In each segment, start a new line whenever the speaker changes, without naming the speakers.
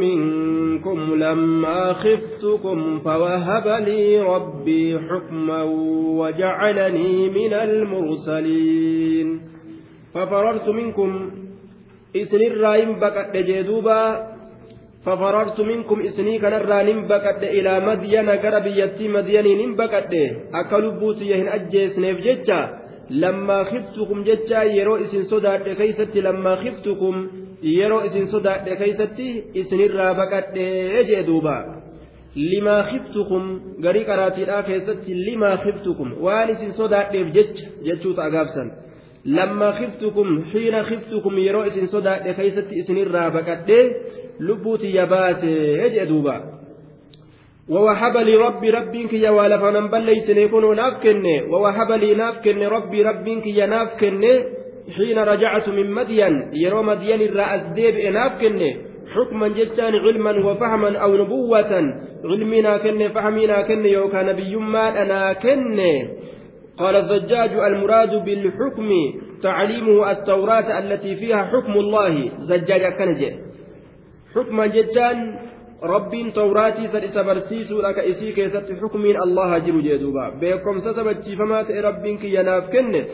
منكم لما خفتكم فوهب لي ربي حكما وجعلني من المرسلين. ففررت منكم إسن الرايم بقت جدوبا. ففررت منكم إسني كان الرانم بقت إلى مدين قربيتي مدين بقت أكلبوت يهن أجيس نفجتشا لما خفتكم جتشا يرو إسن صدات كيست لما خفتكم. Yeroo isin sodaadhe keeysatti isinirraa baqadhee jee duuba limaa khiftukum garii qaraatiidhaa keessatti limaa khiftukum waan isin sodaadheef jecha jechuuta agaabsan lammaa khiftukum xiina khiftukum yeroo isin sodaadhe keeysatti isinirraa baqadhee lubbuutiyya baasee jee duuba ووهب لي ربي ربي كي والف من بليتني كنوا ناف كني ووهب لي ناف كني ربي ربي كي ناف كني حين رجعت من مدين يرو مدين الرأس ديب إناف حكما جتان علما وفهما أو نبوة. علمنا كني فهمنا كني يوكا نبي ما أنا كني قال الزجاج المراد بالحكم تعليمه التوراة التي فيها حكم الله. زجاج كنجي حكما جتان isa barsiisuudha ka isii keessatti xukmiin allaha jiru jee duuba beekomsa sabachiifamaa ta'e rabbiin kiyya naaf kenne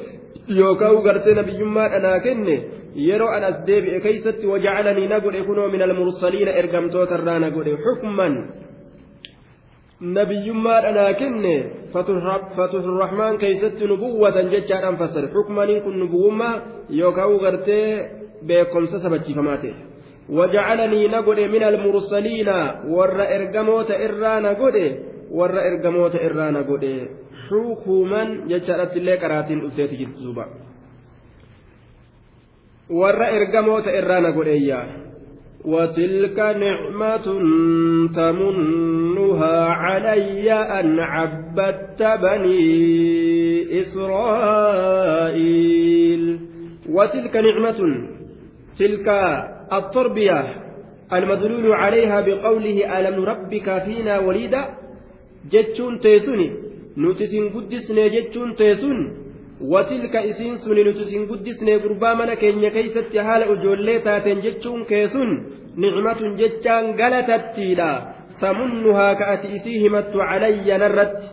yookaan gartee nabiyyummaa dhanaa kenne yeroo an as deebi'e keeysatti wajacalanii na godhe kunoo min almursaliina ergamtootarraa na godhe. Xukman nabiyyummaa dhanaa kenne faturrahmaan nu buwwatan jechaadhaan fassare. Xukmaniin kun nu nubuwummaa yookaan gartee beekomsa sabachiifamaa ta'e. Wajacalanii na godhe min almursaliina warra ergamoota irraa na godhe warra ergamoota irraa na godhe. جشرت اللي كراتين أسيت جتزوبا ور إرجموت إرانا قد إياه وتلك نعمة تمنها علي أن عبدت بني إسرائيل. وتلك نعمة تلك التربية المدلول عليها بقوله ألم نربك فينا وليدا؟ جتشون تيسوني. nuti isin guddisnee jechuun ta'e sun watilka isiin suni nuti isin guddisnee gurbaa mana keenya keessatti haala ijoollee taateen jechuun kee sun nicmatun jechaan galatattiidha. Tamunnuhaa ka ati isii himattu calayya narratti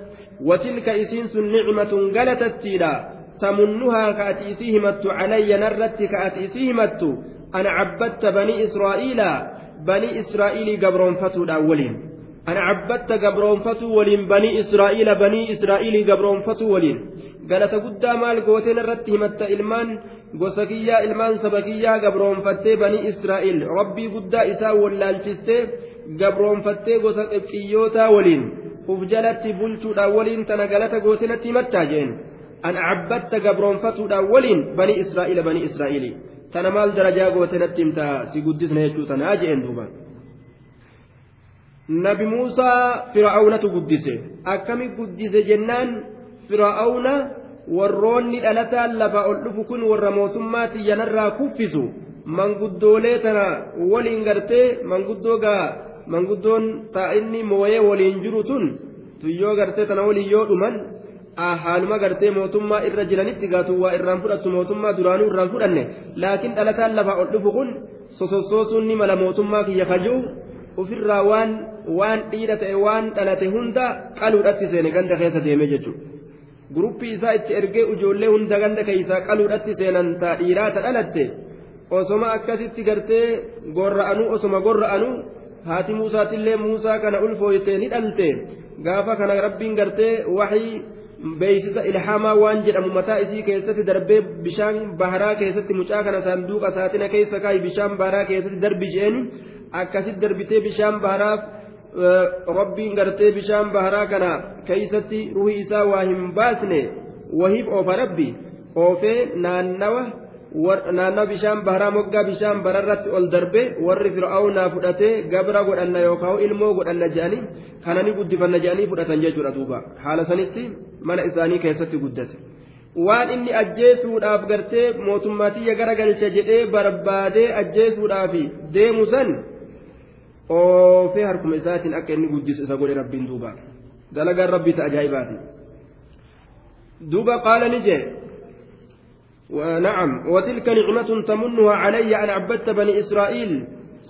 watilka isiin sun nicmatun galatattiidha. Tamunnuhaa ka ati isii himattu calayya narratti ka ati isii himattu. Ana cabbatta banii israa'iila banii israa'iilii gabroonfatuudhaan waliin. ولين بني إسرائيل بني إسرائيل قبرون فتو ولين قالت قد مال قوتين الرت همت إلمان سبكيا قبرون فتي بني إسرائيل ربي قد إساء واللالشستي قبرون فتي قوسكيوتا ولين gootinatti himattaa jeen an cabbatta gabroonfatuudha waliin bani israa'iila bani israa'iili tana maal darajaa goote natti himta si guddisna jechuu tanaa jeen duuba nabi muusaa fir'aawnatu guddise. Akkami guddise jennaan? Fir'aawna warroonni dhalataan lafa ol dhufu kun warra mootummaa xiyyanarraa kuffisu manguddoolee tana waliin gartee manguddoo gaa manguddoon taa'inni mooyee waliin jiru tun tuyyoo gartee tana waliin yoo dhuman haaluma gartee mootummaa irra jiranitti gaatu waa irraan fudhattu mootummaa duraanuu irraan fudhanne. Laakiin dhalataan lafaa ol dhufu kun sosossoosuun ni mala mootummaa kiyya kajuu ofirraa waan waan dhiira ta'e waan dhalate hunda qaluudhatti seene ganda keessa deeme jechuudha. guruppii isaa itti ergee ijoollee hunda ganda keessaa qaluudhatti seenan taa dhiiraa ta dhalatte osoma akkasitti gartee gorra'anuu osoma gorra'anuu haati muusaatillee muusaa kana ulfooytee ni dhalte gaafa kana rabbiin gartee waxii beeysisa ilhaamaa waan jedhamu mataa isii keessatti darbee bishaan baharaa keessatti mucaa kana saanduuqa saaxina keessa kaayi bishaan baharaa keessatti darbi jeen akkasitti darbitee bishaan baharaaf rabbiin gartee bishaan baharaa kana keeysatti ruhi isaa waa hin baasne wahiif oofa rabbi oofee naannawa naannawa bishaan baharaa moggaa bishaan bararratti ol darbe warri fir'aawnaa fudhatee gabra godhanna yookaan ilmoo godhanna jedhanii kana ni guddifanna jedhanii fudhatan jechuudha duuba haala sanitti mana isaanii keessatti guddate waan inni ajjeesuudhaaf gartee mootummaatiyya gara galcha jedhee barbaadee ajjeesuudhaaf deemu san oofee harkuma isaatiin akka inni guddisu isa godhe rabbiin duuba dalagaan rabbii ta ajaa'ibaati duuba qaala ni jee ونعم وتلك نعمة تمنها علي أن عبدت بني إسرائيل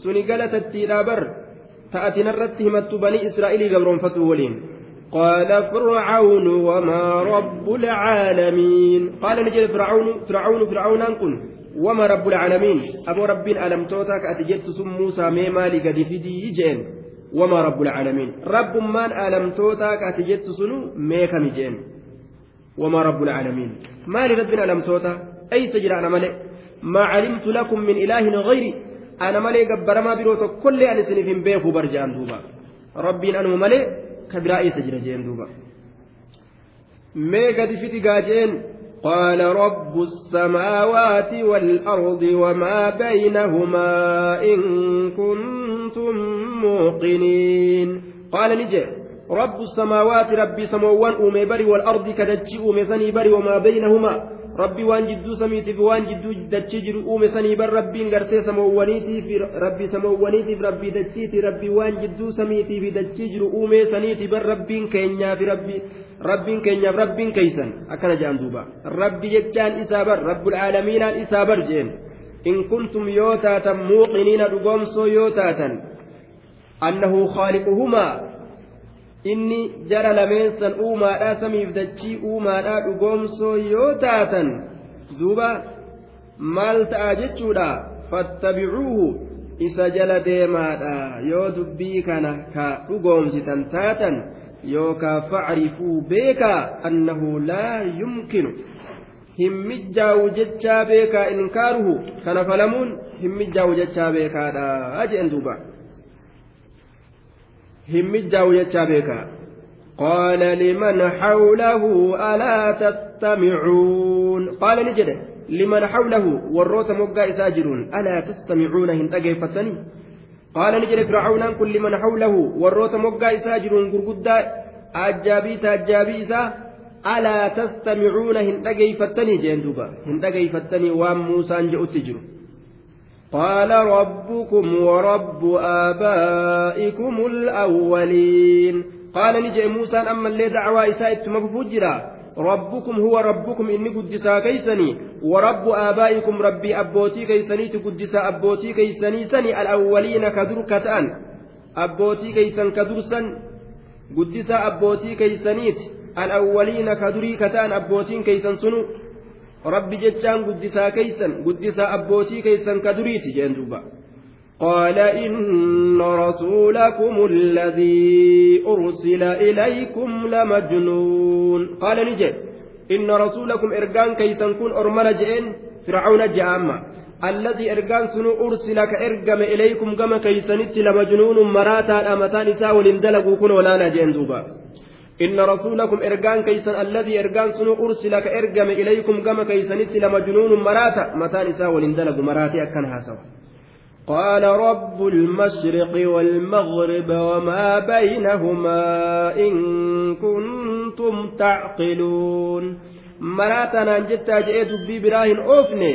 suni galatattiidha bar ta'atinarratti himattu banii israa'ilii gabroonfatuu waliin
قال فرعون وما رب العالمين
قال نجد فرعون فرعون فرعون وما رب العالمين؟ أبو رب ألم توتك أتجت سم موسى ميمالي قد فدي جين وما رب العالمين؟ رب من ألم توتك أتجت سنو ميكم جين وما رب العالمين؟ ما لرب ألم توتا. أي سجر أنا ملئ؟ ما علمت لكم من إله غيري. أنا ملئ قبر ما بروتو كل أن سنفين بيخو برجان دوبا. ربي أنه ملئ؟ كبرا أي سجر جين دوبا ميقد فدي قاجين
قال رب السماوات والأرض وما بينهما إن كنتم موقنين.
قال نجي رب السماوات ربي سموان أومي بري والأرض كدتشي أومي سني بري وما بينهما. دتشي جرو أومي سني بر ربي غرتي سموانيتي في ربي سموانيتي في ربي دتشيتي ربي وان جدو سميتي في دتشي جرو أومي سنيتي بر ربي كينيا في ربي rabbiin keenyaaf rabbiin keeysan akkana jedhan duuba rabbi jechaan isaa bar rabbul caalamiinaan isaa bar jeen in kuntum yoo taatan muuqiniina dhugoomsoo yoo taatan annahu khaaliquhumaa inni jara lameensan uumaadhaa samiif dachii uumaadhaa dhugoomsoo yoo taatan duuba maal ta'a jechuudha fattabicuuhu isa jala deemaadha yoo dubbii kana ka dhugoomsitan taatan yookaa facrifuu beekaa annahu laa yumkinu hin mijjaawu jechaa beekaa inkaaruhu kana falamuun hin mijjaawu jechaa beekaadha jeen duuba jechaa beekaa
قال لمن حوله ألا تستمعون
قال نجد لمن حوله والروت مقا إساجرون ألا تستمعون هن أجيفتني jedhe fircaunaan kun liman hawlahu warroota moggaa isaa jiruun gurguddaa ajjaabii taajjaabii isaa alaa tastamicuuna hin dhageeyfattanii jeen duuba hin dhageeyfattanii waan muusaan je'utti jiru
قال ربكم ورب آبائكم الأولين.
قال نجي موسى أما اللي دعوى إساءة مفجرا ربكم هو ربكم إني قدسا كيسني ورب آبائكم ربي أبوتي كيسني تقدسا أبوتي كيسني سني الأولين كدر كتان أبوتي كيسن كدرسا قدسا أبوتي كيسنيت الأولين كدري كتان أبوتين كيسن سنو. ربي جتشان قدسا كيسن قدسا أبوتي كيسن كدريت جندوبا
قال إن رسولكم الذي أرسل إليكم لمجنون
قال نجي إن رسولكم إرجان كيسن كن أرمل جئن فرعون جاءما الذي إرجان سنو أرسل كإرجم إليكم كما كيسنت لمجنون مراتا أمتان إساء ولندلقوا كن ولا نجين دوبا إن رسولكم إرجان كيسن الذي إرجان سنو أرسل كإرجم إليكم كما كيسنت لمجنون مراتا. متان إساء ولندلقوا مراتي أكن هاسوا
قال رب المشرق والمغرب وما بينهما إن كنتم تعقلون.
مراتنا جتا جئت ببراهن أوفني.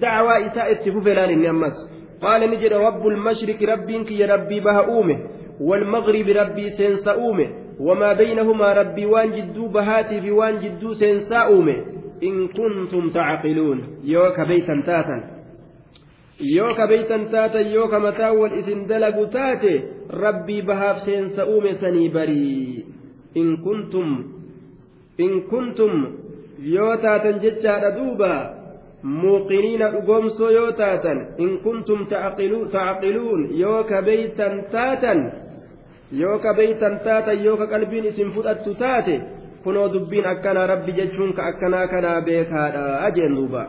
دعوة إساء اتفوفلان النمس قال نجد رب المشرق ربك يا ربي بها أومه. والمغرب ربي سينسا أومه. وما بينهما ربي وان جدو بهاتي في وان جدو سينسا أومه إن كنتم تعقلون يوك بيتا تاتا taatan yoo ka mataa wal isin dalagu taate rabbii bahaaf seensa uume sanii barii in kuntum in kuntum yoo taatan jechaadha duuba muuqiniina dhugoomsoo yoo taatan in kuntum tacqiluun yoo ka beeytan taatan yoo beeytan taatan yoo qalbiin isin fudhattu taate kunoo dubbiin akkanaa rabbi jechuun ka akkanaa kanaa beekaadha ajeen duuba.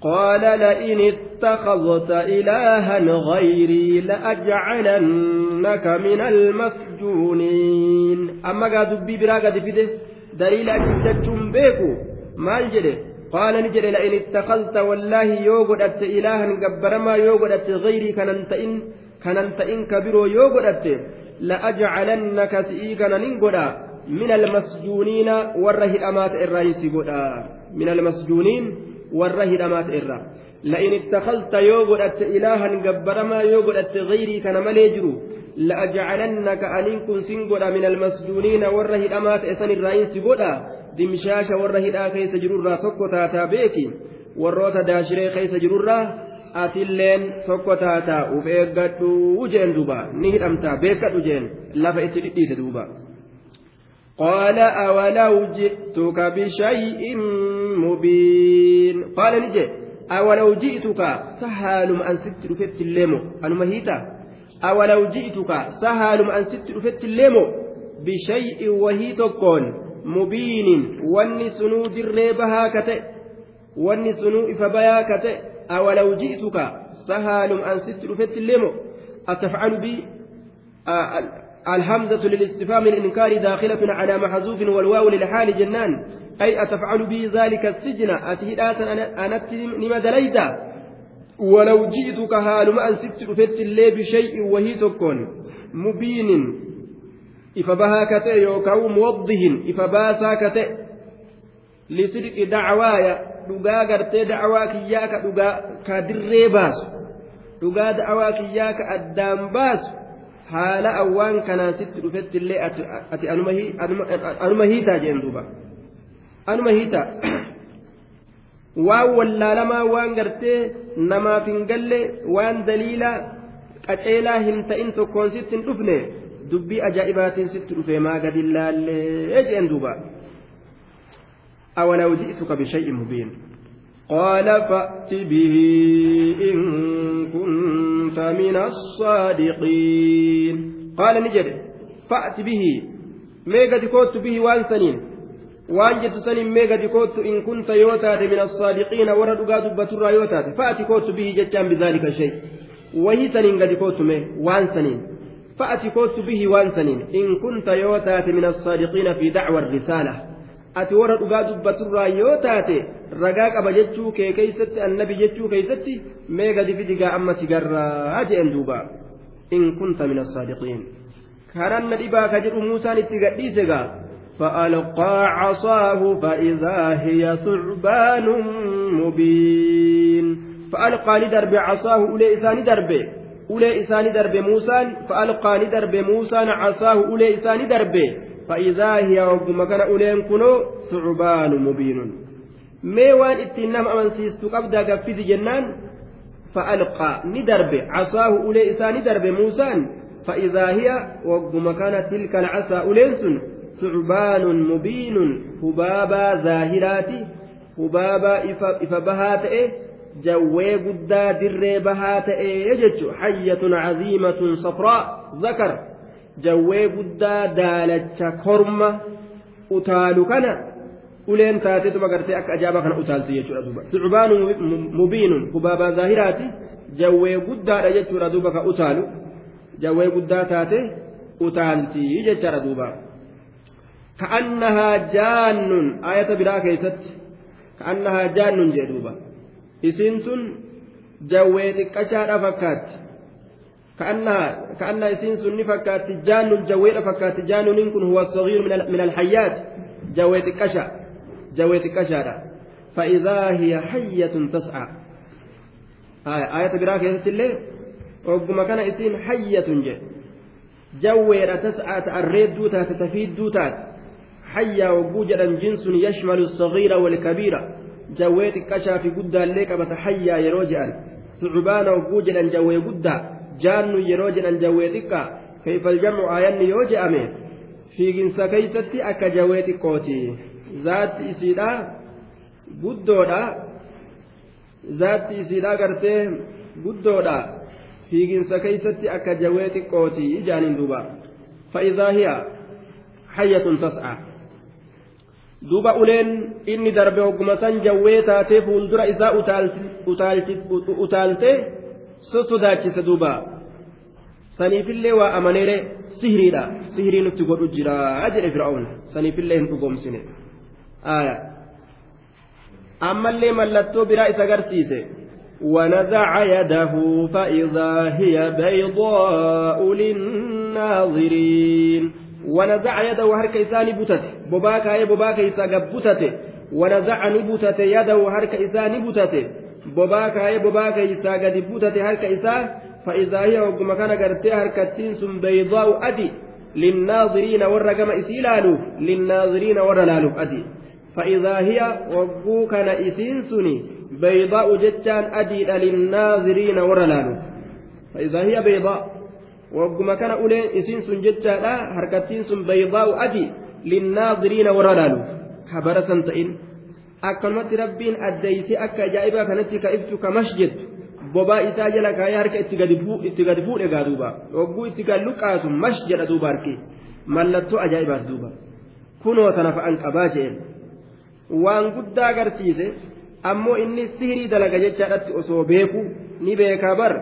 قال لئن اتخذت إلها غيري لأجعلنك من المسجونين
أما قاد دبي برا قد فيده دليل أجدتم بيكو ما نجده قال نجد لئن اتخذت والله يوغدت إلها قبرما يوغدت غيري كننت إن كننت إن كبرو يوغدت لأجعلنك سئيقنا ننقدا من المسجونين وره الأمات الرئيس من المسجونين warra hidhamaat irra la'in ittakalta yoo godhatte ilaahan gabbaramaa yoo godhatte gayrii kana malee jiru la'ajacalannaka aniin kun sin godha min almasjuuniina warra hidhamaa ta'e san irraa insi godha dimshaasha warra hidhaa atilleen tokko taataa uf eeggadhu jeen duuba ni hidhamtaa beekadhu jeen lafa itti dhidhiite duuba.
قال أولو جئتك بشيء مبين
قال نجي أولو جئتك سهال أن ست رفت الليمو أنما هيتا أولو جئتك سهال أن ست رفت الليمو بشيء وهي تكون مبين واني سنو دريبها كتئ واني سنو إفبايا كتئ أولو جئتك سهال أن ست رفت الليمو أتفعل بي؟ الهمزة للاستفهام الإنكار داخلة على محذوف والواو للحال جنان أي أتفعل بي ذلك السجن؟ أتهدات أنت لما دليت؟ ولو جئتك هالما أن ست رفت اللي بشيء وهي تكون مبين إفبها كتئ يوكاو موضح إفباسا كتئ لصدق دعوايا dhugaa gartee da'awaa kiyyaa ka dhugaa ka dirree baasu dhugaa da'awaa kiyyaa ka addaan baasu haala awwaan kanaan sitti dhufetti illee ati anuma hiitaa jeen duuba anuma hiitaa waan wallaalamaa waan gartee namaaf hin galle waan daliilaa qaceelaa hin ta'in tokkoon sitti hin dhufne dubbii ajaa'ibaatiin sitti dhufe maa gadi laallee jeen duuba. أولو جئتك بشيء مبين
قال فأت به إن كنت من الصادقين
قال نجد فأت به ميغا كوت به وان سنين waan jettu saniin mee gadi koottu in kunta yoo taate min assaadiqiina warra dhugaa dubbaturraa yoo taate fa'ati koottu bihi jechaan bizaalika shay wahii saniin gadi koottu mee waan saniin fa'ati koottu bihi waan saniin in kunta yoo taate min ati warra dhugaa dubbaturraa yoo taate ragaa qaba jechuu kee keeysatti annabi jechuu keeysatti mee gadi fidigaa amma si garraa jeen duuba in kunta min assaadiqiin karanna dhibaa ka jedhu muusaan itti gadhiise gaa
فألقى عصاه فإذا هي ثعبان مبين
فألقى ندرب عصاه أولي إسان درب أولي إسان درب موسى فألقى ندرب موسى عصاه أولي إسان درب فإذا هي وقم كان أولين كنو ثعبان مبين nama amansiistu qabdaa gaffisi jennaan fa'alqaa ni darbe casaahu ulee isaa ni darbe muusaan fa'idaa hiya wagguma kana tilka alcasaa uleen sun thucbaanun mubiinun hubaabaa zaahiraati hubaabaa ifa bahaa ta'e jawwee guddaa dirree bahaa ta'e jechu hayyatun caziimatun safraa zakar jawwee guddaa daalacha korma utaalu kana uleen taateetuma gartee akka ajaa'ibaa kana utaalti jechuudha duuba. Sucubaanu mubiinun hubaabaa zaahiraati. Jawwee guddaadha jechuudha duuba ka utaalu. Jawwee guddaa taate utaalti jechaadha duuba. Ka'annahaa jaannun ayata biraa keessatti. Ka'annahaa jaannun jee duuba. Isiin tun jawwee xiqqashaadha fakkaatti كأنها كأنها إسين سني فكات جان الجوير فكات جان كن هو الصغير من من الحيات. جويت كشا. جويت كشا فإذا هي حية تسعى. آية آية براك يا وقم كان إسين حية جي جوير تسعى تأريد دوتا تتفيد دوتات حية وجوجا جنس يشمل الصغير والكبير. جويت كشا في قدا ليك بتحيا يروجا ثعبان وجوجا جوي قدا jaannu yeroo jedhan jawwee xiqqaa kayfal jamcu aayanni yoo je'ame fiiginsa keeysatti akka jawwee xiqqooti zaatti isiidha guddoodha zaatti isiidha gartee guddoodha fiiginsa keeysatti akka jawwee xiqqooti ijaaniin duuba fa'idaa hiya hayyatun tas'a duuba uleen inni darbe hogguma san jawwee taatee fuuldura isaa utaalte sosodaachisa duuba saniifillee waa amaneere sihiriidha sihirii nutti godhu jira jedhe fir'aun saniifillee hin dhugoomsine ammallee mallattoo biraa isa agarsiise
ونزع يده فإذا هي بيضاء للناظرين
ونزع يده هرك إساني بتت بباكا يا بباكا إسا بتت ونزع نبتت يده هرك إساني بتت بباكا يا بباكا إسا قد بتت هرك إسا فإذا هي وقم كان قرتي هركتين سم بيضاء أدي للناظرين ورقم إسيلالوف للناظرين ورلالوف أدي فإذا هي وقو كان إسين سني بيضاء جتان أدي للناظرين ورلالو فإذا هي بيضاء وقم كان أولين إسين سن جتان حركتين سن بيضاء أدي للناظرين ورلالو خبر سنتئن akkanumatti rabbiin addeeyse akka ajaa'ibaa kanatti ka ibsu ka masjid bobaa isaa jala kaayee harka itti gadi fuudhe gaa duuba. Hogguu itti gad luqaasu mash jedha duuba harki mallattoo ajaa'ibaas duuba. Kunoo tana fa'an qabaa jeen waan guddaa agarsiise ammoo inni sihirii dalaga jechaadhatti osoo beeku ni beekaa bar.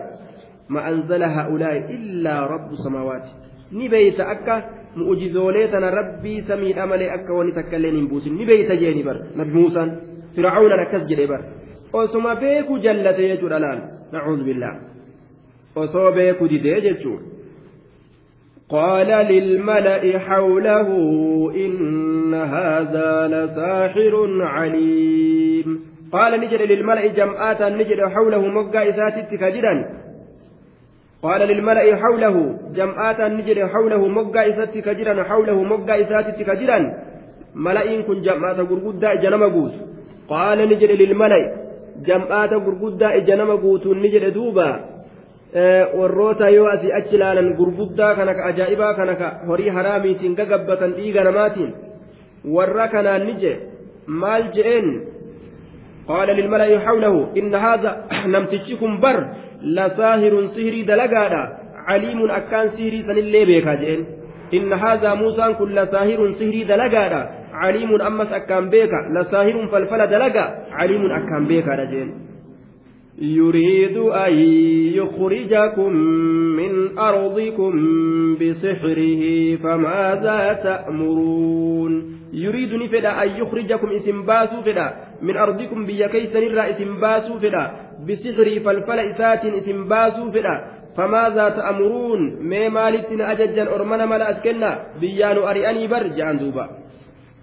Ma anzala haa'ulaa'i illaa rabbu samaawaati. Ni beeyta akka mu'ujizoolee tana rabbii samiidha malee akka wani takka illee hin buusin ni beeyta jeeni bar nabi muusaan fir'aawnan akkas jedhe bar osuma beeku jallate jechuudha laal nacuudhu billaa osoo beeku didee jechuudha
قال للملأ حوله إن هذا لساحر عليم
قال نجد للملأ جمعات نجد حوله مقا إساتك كجدا قال للملأ حوله جمعات نجد حوله مقا إساتك كجدا حوله مقا إساتك كجدا ملئين كن جمعات قرقودا جنم قوس قال نجد للملأ جمعات قرقودا جنم قوس نجد دوبا warroota yoo asii achi ilaalan gurguddaa kana ka ajaa'ibaa kana ka horii haraamiitiin gagabbatan dhiiga namaatiin warra kanaan ni je maal je'een qaala lilmala'i hawlahu inna haadha namtichikum bar lasaahirun sihirii dalagaadha caliimun akkaan sihirii sanillee beekaa je'een inna haadha muusaan kun lasaahirun sihirii dalagaadha caliimun ammas akkaan beeka lasaahirun falfala dalaga caliimun akkaan beekaadha je'een
يريد أن يخرجكم من أرضكم بسحره فماذا تأمرون؟
يريد نفدا أن يخرجكم إسم باسو فدا من أرضكم بيا كيسن الرا إسم باسو فدا بسحره فالفل إسات إسم باسو فدا فماذا تأمرون؟ ما مالتنا أججا أرمنا ملا أسكنا بيان أرياني برجع دوبا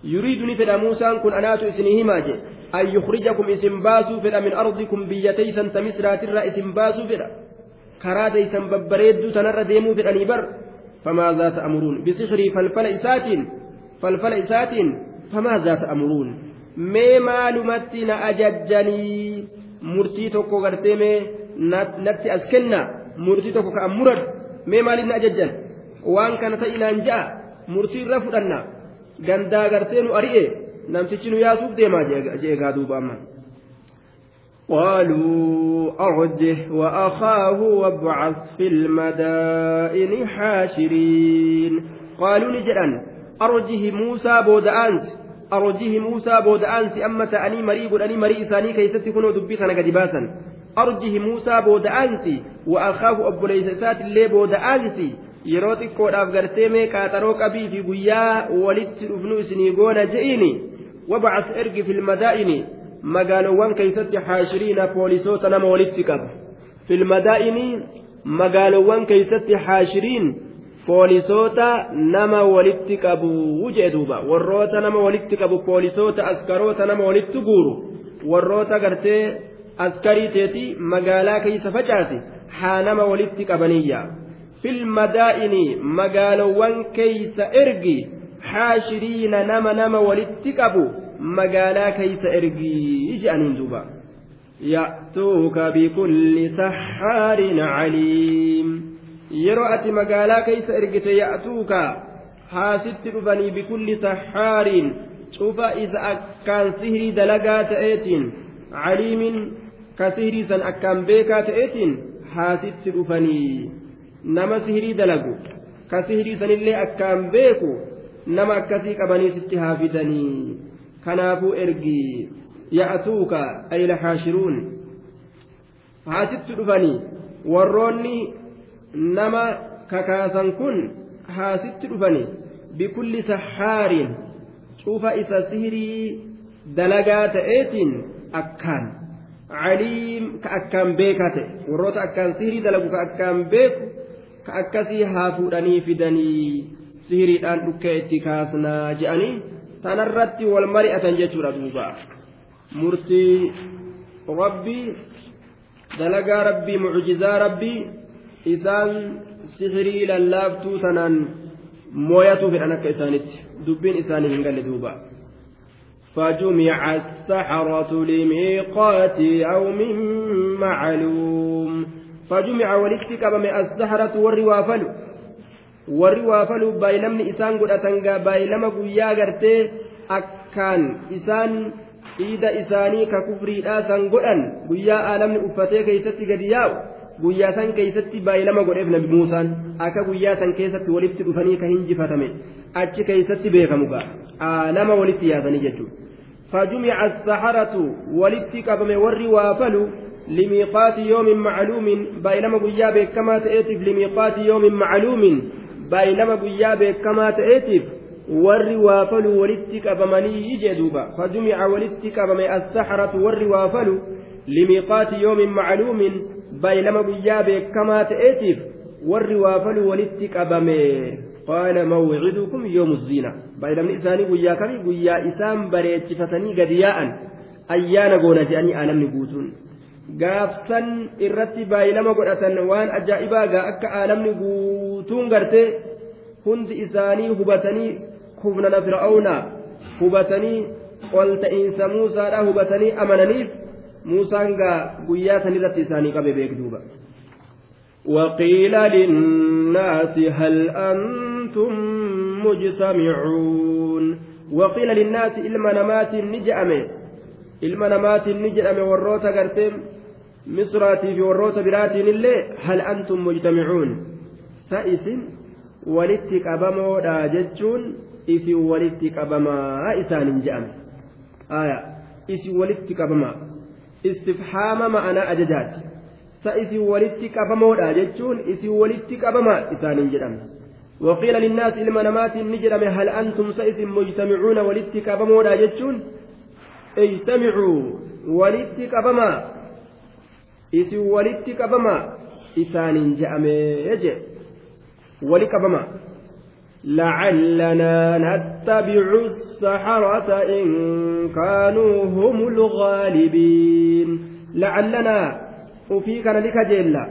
يريد نفدا موسى كن أنات إسنهما جي. أن يخرجكم اسم باسو فدا من أرضكم بيتيسا تمسرات الرا اسم باسو فدا كرا تيسن ببريد سنر ديمو فدا نبر فماذا تأمرون بسحري فالفل إسات فالفل إسات فماذا تأمرون mee natti as kenna murtii tokko ka'an muradhu mee maaliif na ajajjan waan kana ta'inaan ja'a murtii irra fudhanna gandaa gartee nu ari'e namtichi nu yaasuuf deemaa jeegaa duuba amma.
قالوا أرجه وأخاه وابعث في المدائن حاشرين
قالوا نجدا أرجه موسى بودأنس أرجه موسى بودأنس أما تأني مريق أني مريء إساني كيست كنوا دبيتنا قدباسا أرجه موسى بودأنس وأخاه أبو ليسات اللي بودأنس yeroo xiqqoodhaaf gartee mee qaaxaroo qabii fi guyyaa walitti dhufnu isinii wabacas ergi filmadaa'ini magaalowwan keeysatti haashiriina poolisoota nama walitti qaba filmadaa'ini magaalowwan keeysatti haashiriin poolisoota nama walitti qabu jee duuba warroota nama walitti qabu poolisoota askaroota nama walitti guuru warroota gartee askarii teeti magaalaa keeysa facaase haa nama walitti qabaniyya filmadaa'ini magaalowwan keeysa ergi haashiriina nama nama walitti qabu magaalaa keeysa ergii je'aniin duuba.
Ya'tuuka bikulli saxaarin caliim.
Yeroo ati magaalaa keeysa ergite ya'tuuka haasitti dhufanii bikulli saxaariin cufa isa akkaan sihirii dalagaa ta'eetiin caliimin ka sihirii san akkaan beekaa ta'eetiin haasitti dhufanii nama sihirii dalagu ka sihirii sanillee akkaan beeku nama akkasii qabanii sitti haafidanii kanaafuu ergi ya'tuuka ay lahaashiruun haasitti dhufanii. Warroonni nama kakaasan kun haasitti dhufani bikulli saxaariin cufa isa sihirii dalagaa ta'eetiin akkaan caliim ka akkaan beekaa ta'e. Warroota akkaan sihirii dalagu ka akkaan beeku ka akkasii haa fuudhanii fidanii sihiriidhaan dhukkee itti kaasnaa je'anii tanarratti wal mari'atan jechuudha duuba murtii rabbii dalagaa rabbii mucjizaa rabbii isaan sihirii lallaaftuu tanaan mooyatuu fedhan akka isaanitti dubbiin isaanii hin galle duuba
فجمع السحرة لميقات يوم معلوم
فجمع ولكتك بمئة السحرة والروافل والروافل بايلمني إسان قد أتنقى بايلم قويا قرتي أكان إسان إيدا إساني ككفري آسان قدن قويا آلمني أفتي كيستي قد ياو guyyaa san keeysatti baay'ilama godheef nabi muusaan akka guyyaa san keessatti walitti dhufanii ka hinjifatame achi keeysatti beekamu ga'a nama walitti yaasanii jechuudha فجمع السحرة ولدت قبم ور وافلوا لميقات يوم معلوم بينما قيا كما تأتف لميقات يوم معلوم بينما قيا كما تأتف ور وافلوا ولدت قبمني يجدوبا فجمع ولدت قبم السحرة ور وافلوا لميقات يوم معلوم baylama guyyaa beekamaa ta'eetiif warri waafalu walitti qabame qaala mawcidukum yoomu ziina baylamni isaanii guyyaa kamii guyyaa isaan bareechifatanii gadi yaa'an ayyaana goona je'anii aalamni guutuun gaafsan irratti baay'ilama godhatan waan ajaa'ibaa gaa akka aalamni guutuun gartee hundi isaanii hubatanii hubnana fir'aawnaa hubatanii ol ta'iinsa muusaadhaa hubatanii amananiif muusaan gaa guyyaa sanirratti isaanii qabe beekduuba
وقيل للناس هل أنتم مجتمعون
وقيل للناس إلما نمات نجأم إلما نمات نجأم وروتا قرتم مصراتي في وروتا براتي اللي هل أنتم مجتمعون؟ سائس ولتك أبمو لا جتشون إذ ولتك أبما إسان جأم. آية إذ ولتك أبما istifhaama ma'anaa ajajaati sa isin walitti qabamoodha jechuun isin walitti qabamaa isaaniin jedhame وقيل للناس إلما نمات نجرم هل أنتم سئس مجتمعون ولتك بمودا جتشون؟ اجتمعوا ولتك بما إس ولتك بما إسان جأم يجي ولك بما لعلنا نتبع السحرة إن كانوا هم الغالبين لعلنا وفي كان لك جيلا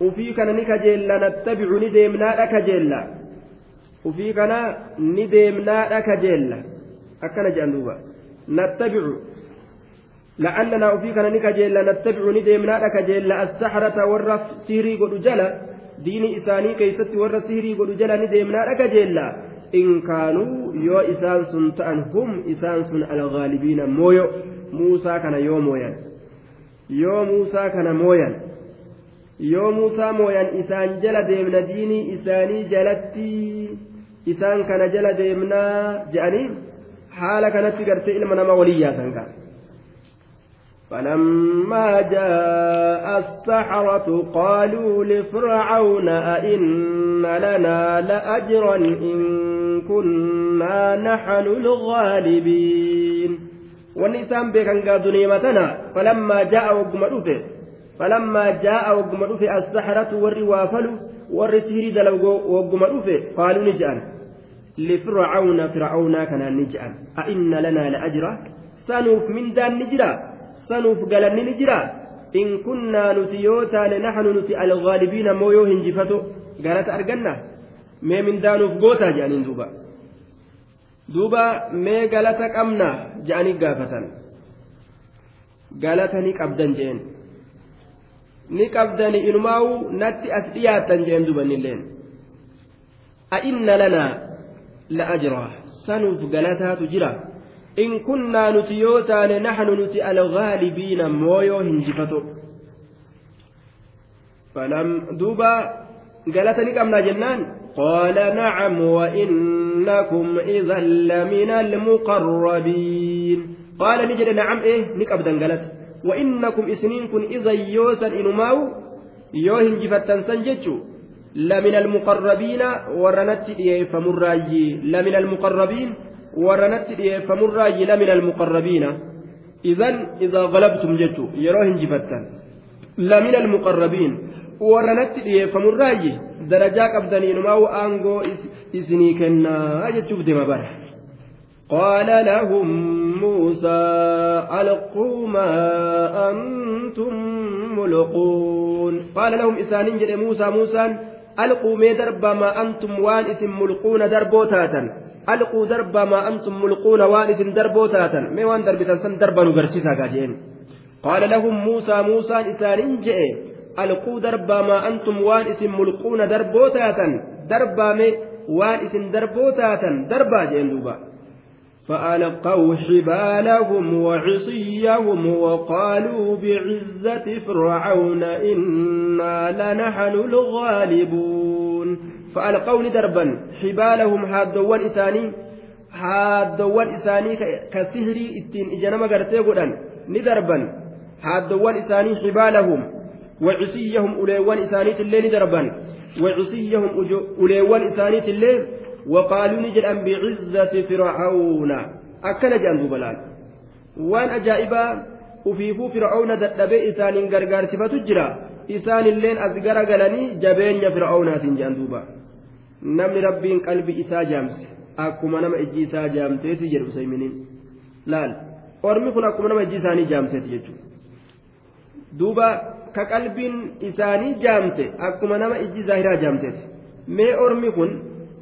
وفي كان لك جيلا نتبع نديمنا لك جيلا وفي كان نديمنا لك جيلا أكن جندوبا نتبع لعلنا وفي كان لك جيلا نتبع نديمنا لك جيلا السحرة والرف سيري قد جلا keeysatti warra sihirii godhu jala ni deemnaa dhaga jeella in kaanuu yoo isaan sun ta'an hum isaan sun algaalibiina mooyo muusaa kana yoo mooyan yoo muusaa kana mooyan yoo muusaa mooyan isaan jala deemna diinii isaanii jalatti isaan kana jala deemnaa je'anii haala kanatti gartee ilma namaa walii yaasan ka'a
فلما جاء السحرة قالوا لفرعون أئن لنا لأجرا إن كنا نحن الغالبين.
والنسان بكن قادوا نيمتنا فلما جاء وقم رفه فلما جاء وقم رفه السحرة والروافل والرسير دلو وقم رفه قالوا نجأن. لفرعون فرعون كان نجأن. أئن لنا لأجرا. سنوف من دان نجرا. Sanuuf galanni ni jira in kunnaa nuti yoo taane naxnu nuti algaalibiina moo yoo hinjifato galata arganna mee mindaanuuf gootaa jedhaniin duuba duuba mee galata qabna jedhanii gaafatan galata ni qabdan jeen ni qabdani inumaawu natti as dhiyaattan jeen dubanilleen a inna lanaa la ajraa sanuuf galataatu jira in kunnaa nuti yoo taane naxnu nuti algaalibiina mooyoo hinjifato falam duuba galata ni qabnaa
قال نعم وإنكم إذا لمن المقربين.
قال نجد نعم إيه نكبدا قالت وإنكم إسنين كن إذا يوسا إنماو يوهن جفتا سنجتشو. لمن المقربين ورنت إيه فمراجي لمن المقربين warranatti dhiyeeffamurraa jila min almuqarrabiina idan idaa galabtum jechu yeroo hinjifattan lamin almuqarrabiin warranatti dhiyeeffamurraayi darajaa qabdaniinumaa aangoo isinii kennaa jechuuf deema bara
قال لهم موسى ألقوا ما أنتم ملقون
قال لهم إسانين موسى موسى ألقوا مي درب ما أنتم وان اسم ملقون دربوتاتا alquu darbaa maa antum mulquuna waan isin darboo taatan mee waan darbitan san darba nu garsiisaa gaa jeen qaala lahum muusaa muusaan isaaniin je'e alquu darbaa maa antum waan isin mulquuna darboo taatan darbaame waan isin darboo taatan darbaa jeen duuba
فألقوا حبالهم وعصيهم وقالوا بعزة فرعون إنا لنحن الغالبون
فألقوا دربا. حبالهم هادوان إساني هادوان إساني كسهري إتين إجنما قرتي قدان ندربا. هادوان إساني حبالهم. وعصيهم أوليوان إساني الليل ندربا. وعصيهم أوليوان إساني الليل وقالوا نجد أن بعزة فرعون. أكل جانب بلال. وان أجائبا ufiifuu fir'aawna dadhabee isaaniin gargaarsifatu jira isaan illeen as garagalanii jabeenya fir'aawnaatiin jedhan duuba namni rabbiin qalbii isaa jaamse akkuma nama ijji isaa jaamteeti jedhu usayminiin. Laal ormi kun akkuma nama ijji isaanii jaamteeti jechuudha. Duuba ka qalbiin isaanii jaamte akkuma nama ijji zaahiraa jaamteeti. Mee ormi kun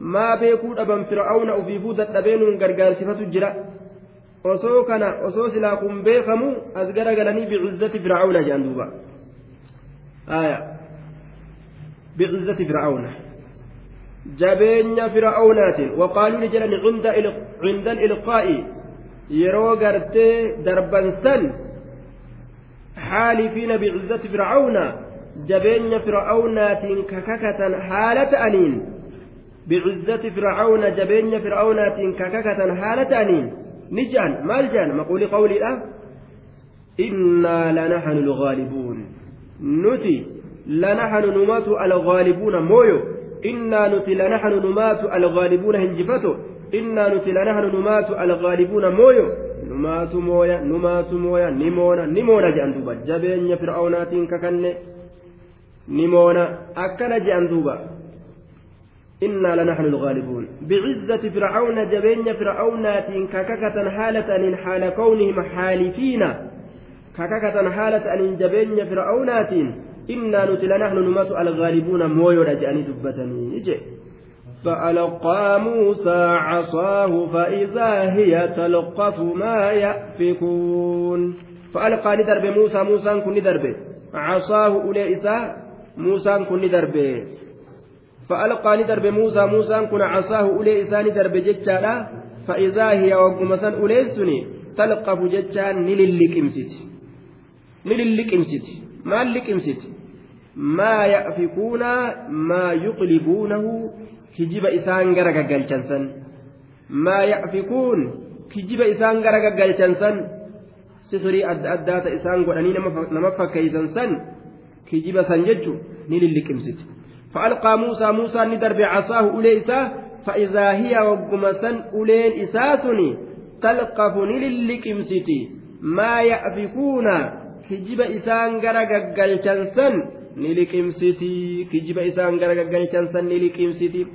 maa beekuu dhaban fir'aawna ufiifuu dadhabee nuun gargaarsifatu jira. osoo kana osoo silaa kun beekamu as garagalanii bicizzati fir'aawna jedhan duuba. Aya. Bicizzati fir'aawna waqaaluu ni jedhan cinda ilqaa'i yeroo gartee darban san حالفين بعزة فرعون. جبين فرعونات كككة حالة أنين. بعزة فرعون جبين فرعونات كككة حالة أنين. نجان مال جان. مقول قولي لا. إنا لنحن الغالبون. نتي لنحن نمات الغالبون مويو. إنا نتي لنحن نمات الغالبون هنجفتو. إنا نتي لنحن نمات الغالبون مويو. نمات مويا نمات مويا نمونا نمونا جان دوبا. جبين فرعونات ككن نمونا أكن دوبا. إنا لنحن الغالبون. بعزة فرعون جبين فرعونات كككة حالة أن حال كونهم حالفين. كككة حالة أن جبين فرعونات إنا نتل نحن نمات الغالبون مويو رجعني دبتني جي
فألقى موسى عصاه فإذا هي تلقف ما يأفكون.
فألقى ندرب موسى موسى كن ندرب. عصاه أولئك موسى كن ندرب. فألقى ندرب موسى موسى كن عصاه أولي إساني درب جتشالا فإذا هي وقمسا أولي سني تلقف جتشان نللك إمسيت نللك إمسيت ما ما يأفكون ما يقلبونه كجب إسان غرق قلشنسن ما يأفكون كجب إسان غرق قلشنسن سفري أدى أدى إسان قراني نمفا كيسنسن كجب سنججو نللك إمسيت فألقى موسى موسى ندرب عصاه أوليسا فإذا هي وقمسا أولين إساسني تلقفني للكمسيتي ما يأفكون كجب إسان غرق قلشنسن نلكمسيتي كجب إسان غرق قلشنسن نلكمسيتي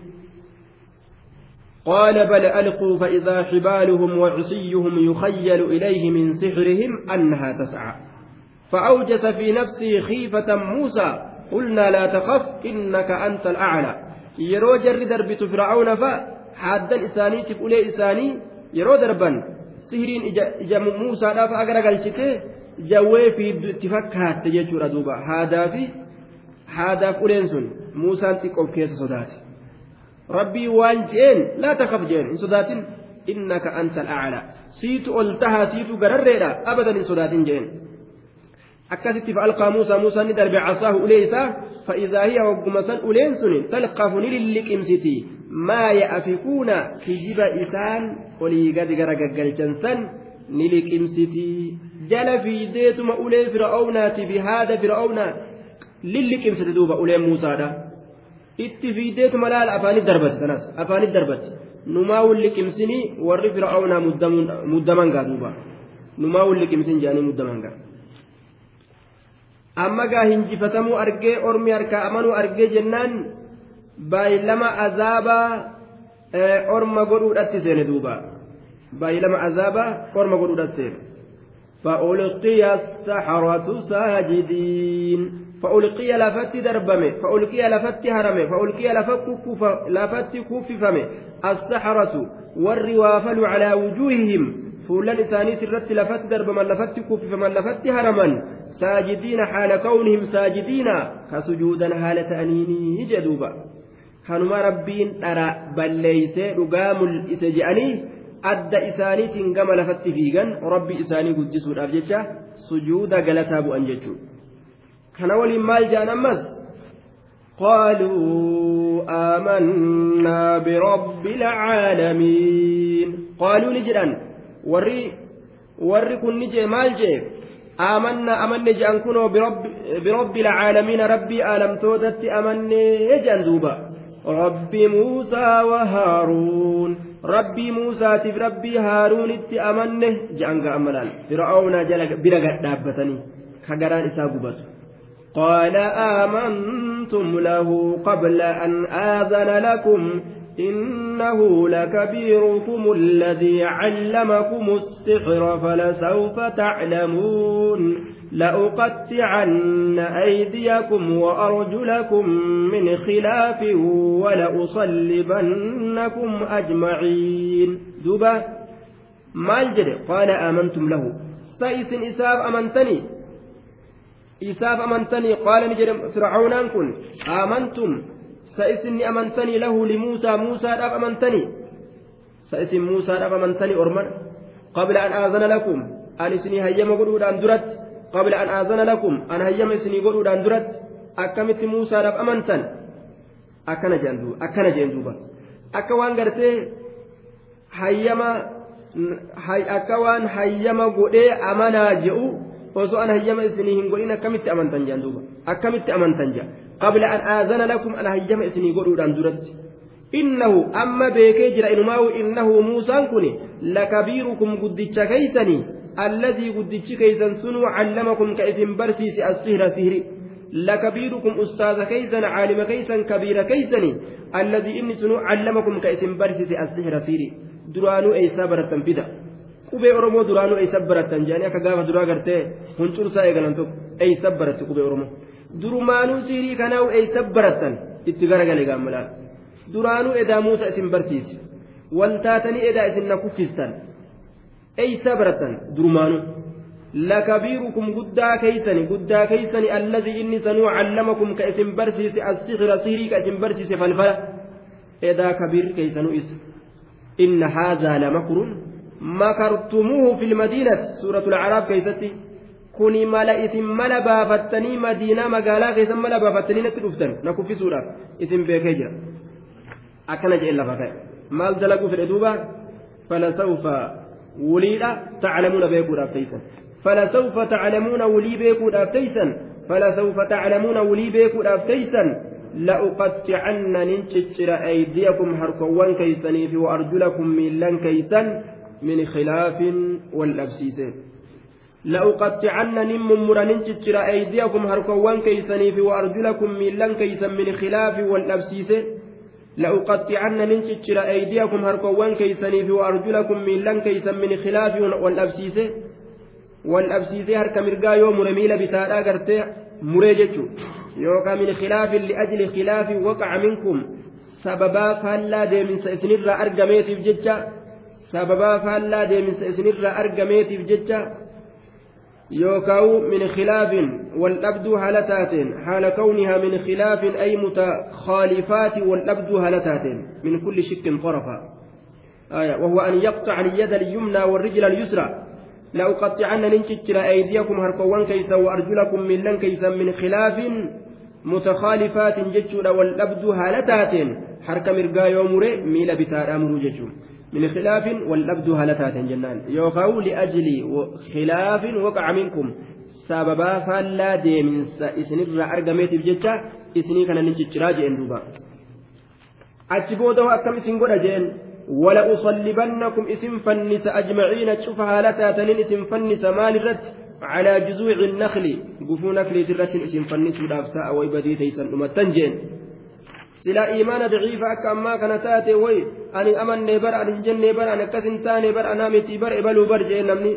قال بل ألقوا فإذا حبالهم وعصيهم يخيل إليه من سحرهم أنها تسعى. فأوجس في نفسه خيفة موسى قلنا لا تخف إنك أنت الأعلى. يرو جر دربت فرعون فحادا إساني تقولي إساني يرو دربا سهرين إجا موسى لا فأقرأ قلشته جوي في تفكات تجيشور دوبا. هذا في هذا فولنسون موسى تقوم كيس صداتي ربي وانجين لا تخف جين إن صدات إنك أنت الأعلى سيت ألتها سيت قرريرا أبدا إن صدات جين akkasitti fa'alqaa muusaa muusaan ni darbe casaahu ulee isaa fa'iidaa hiya wagguma san uleen suni talqafu ni lilliqimsiti maa ya'afikuuna kijiba isaan olii gadi gara gaggalchan san ni liqimsiti jala fiideetuma ulee fir'aawnaati bihaada fir'aawnaa lilliqimsite duuba uleen muusaadha itti fiideetuma laala afaanit darbate kanas afaanit darbate numaa wulliqimsinii warri fir'aawnaa muddaman gaa duuba numaa wulliqimsin jedhanii muddaman gaa amma gaa hinjifatamuu argee ormi harkaa amanuu argee jennaan baay'ilama azaabaa orma godhuudhatti seene duuba baay'ilama azaabaa orma godhuudhatti seene فألقي السحرة ساجدين فألقي لفت دربمه فألقي لفت هرمه فألقي لفت كففمه السحرة والروافل على وجوههم. فولان إساني سرت لفت دربما لفت كففمن لفت هرما ساجدين حال كونهم ساجدين. كسجودا حالة أنيني جدوبا. kanuma rabbiin dhara balleeysee dhugaa mul'ise je'anii adda isaaniitiin gama lafatti fiigan rabbi isaanii guddisuudhaaf jecha sujuuda galataa bu'an jechuudha kana waliin maal jedhan ammas? آمنا برب العالمين قالوا نجدا وري وري كن نجي مال جي آمنا أمن جأن كنوا برب, برب العالمين ربي آلم تودت أمني يجأن دوبا رب موسى وهارون ربي موسى تف ربي هارون ات أمنه جأن أمنان فرعون جل برقت دابتني كقران إساقبت قال آمنتم له قبل أن آذن لكم إنه لكبيركم الذي علمكم السحر فلسوف تعلمون لأقطعن أيديكم وأرجلكم من خلاف ولأصلبنكم أجمعين. دبا ما الجد قال آمنتم له. سيس إساب أمنتني. Isaaf amantanii qaala ni jedhe fircaunaan kun amantum sa isinni amantanii lahu limuusaa muusaadhaaf amantanii? Sa isin muusaadhaaf amantanii orman? Qabla an aazana lakum an isinii hayyama godhuudhaan duratti. Qabla an aazana lakum an hayyama isinii godhuudhaan duratti. Akkamitti muusaadhaaf amantan? Akkana jeen duuba akka waan gartee hayyama akka waan hayyama godhee amanaa je'u osoo an hayyama isinii hin godhin akkamitti amantan jaan duuba akkamitti amantan jaa qabla an aazana lakum an hayyama isinii godhuudhaan duratti innahu amma beekee jira inumaahu innahu muusaan kun lakabiirukum guddicha keeysanii alladii guddichi keeysan sunuu callamakum ka isin barsiise assihra sihri ustaaza keeysan caalima keeysan kabiira keeysanii alladii inni sunuu callamakum ka isin barsiise assihra sihri duraanuu eeysaa baratan fida qubee oromoo duraanuu eeysa baratan jedhanii akka gaafa duraa gartee huncursaa eegalan tokko eeysa baratti qubee oromoo durumaanuu siirii kanaa'u eeysa baratan itti garagale gaammalaan duraanuu edaa muusa isin barsiise waltaatanii edaa isin na kuffistan eeysa baratan durumaanuu لكبيركم قدا كيسني قدا كيسني الذي إني سنو علمكم كإسم برسيس السحر سيري كإسم برسيس فالفلا إذا كبير كيسنو إس إن هذا لمكر madiinati suuratul acraab keessatti kuni mala isin mala baafattanii madiinaa magaalaa keessan mala baafattanii natti dhuftan na kuffisuudhaaf isin beekee jira akkana jedhen lafa ka'e maal dalaguu fedhe duuba falasawfa wuliidha taclamuuna beekuudhaaf teeysan falasawfa taclamuuna wulii beekuudhaaf teeysan falasawfa taclamuuna wulii beekuudhaaf teeysan لأقطعن ننشر أيديكم هركوان كيسني في وأرجلكم من لن كيسن من خلاف والأبسيسين لأقطعن نممر ننشر أيديكم هركوان كيسني في وأرجلكم من لن كيسن من خلاف والأبسيسين لأقطعن ننشر أيديكم هركوان كيسني في وأرجلكم من لن كيسن من خلاف والأبسيسين والأبسيسين هرك مرقا يوم رميل بتارا قرتي مريجتشو يوكا من خلاف لأجل خلاف وقع منكم. سببا فلا ديمن سيسنر أرقميت في ججة sababaa faallaa deemisa isinirraa argameetiif jecha yookaan min khilaafin wal dhabduu haala taateen haala kawnihaa min khilaafin ay mutakhaalifaati wal dhabduu haala taateen min kulli shikkin آية وهو أن يقطع اليد اليمنى والرجل اليسرى لأقطعن ننشجر أيديكم هركوان كيسا وأرجلكم من لن كيسا من خلاف متخالفات ججر والأبد هالتات حرك مرقا يومري ميل بتار أمر ججر من خلاف والأبد هلتات جنان. يوقعوا لأجل خلاف وقع منكم. سببا فلا ديمن. إسنر أرقميت بججة. إسني كان نججرا جين دوبا. أجبوده أكم إسن قد جين ولأصلبنكم اسم فنس أجمعين. تشوف هالتات اسم فنس مال رت على جذوع النخل. قفو نخل ترة اسم فنس ودافتا أو إبدي تيسن أمتنجين silaa imaana daciifa akka ammaa kana taate way ani amannee bara ani jennee bara ani akkas hin taane bara anaa miti bara ebaluu bar jee namni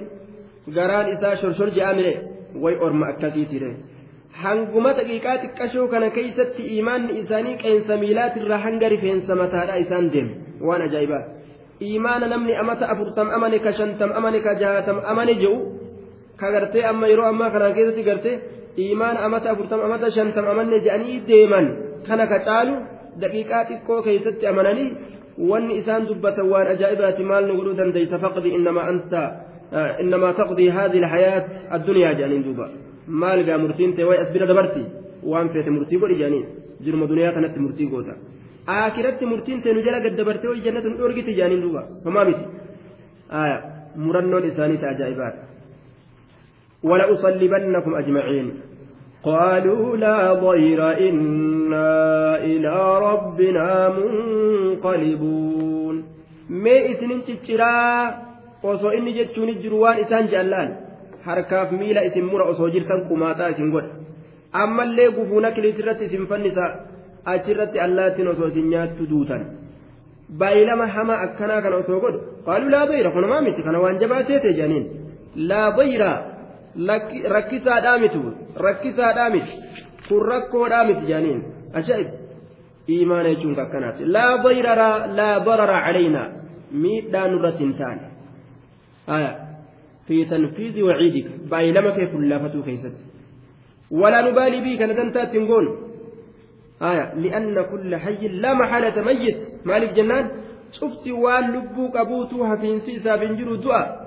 garaan isaa shorshor je'amire way orma akkasiitire hanguma daqiiqaa xiqqashoo kana keeysatti imaanni isaanii qeensa miilaatirraa hanga rifeensa mataadha isaan deeme waan ajaa'ibaa imaana namni amata afurtam amane ka shantam amane ka jahatam amane jedhu ka gartee amma yeroo ammaa kana keessatti gartee imaana amata afurtam amata shantam amanne jedhanii deeman kana ka caalu daqiiqaa xiqqoo keeysatti amananii wanni isaan dubbatan waan ajaa'ibaati maal nu godhuu dandeeysa faqdi innamaa anta innamaa taqdii haadhi alhayaat addunyaa jedhaniin duuba maal gaa murtiin ta'e way as bira dabarti waan feete murtii godhi jedhaniin jiruma duniyaa kanatti murtii goota aakiratti murtiin ta'e nu jala gaddabartee way jannata nu dhorgiti jedhaniin duuba homaa miti murannoon isaanii ta ajaa'ibaadha ولأصلبنكم أجمعين قالوا لا ضير إنا إلى ربنا منقلبون ما إسنين تشرا osoo inni jechuun jiru waan isaan jaallaan harkaaf miila isin mura osoo jirtan kumaataa isin godha ammallee gufuuna kiliisirratti isin fannisa achirratti allaattiin osoo isin nyaattu duutan baay'ilama hamaa akkanaa kana osoo godhu qaaluu laa bayra kunumaa miti kana waan jabaa seete jedhaniin laa bayra rakkisaadhaa mitu rakkisaadhaa miti kun rakkoodhaa miti jedhaniin ajaa'ib iimaana jechuun akkanaati laa bayra laa darara calaynaa miidhaa nurratti hin taane آية في تنفيذ وعيدك باي لما كيف لافتو كيست ولا نبالي بك ندنتا تنقول آية لأن كل حي لا محالة ميت مالك جنان شفت واللبوك أبوتها في انسيسا بنجر دعاء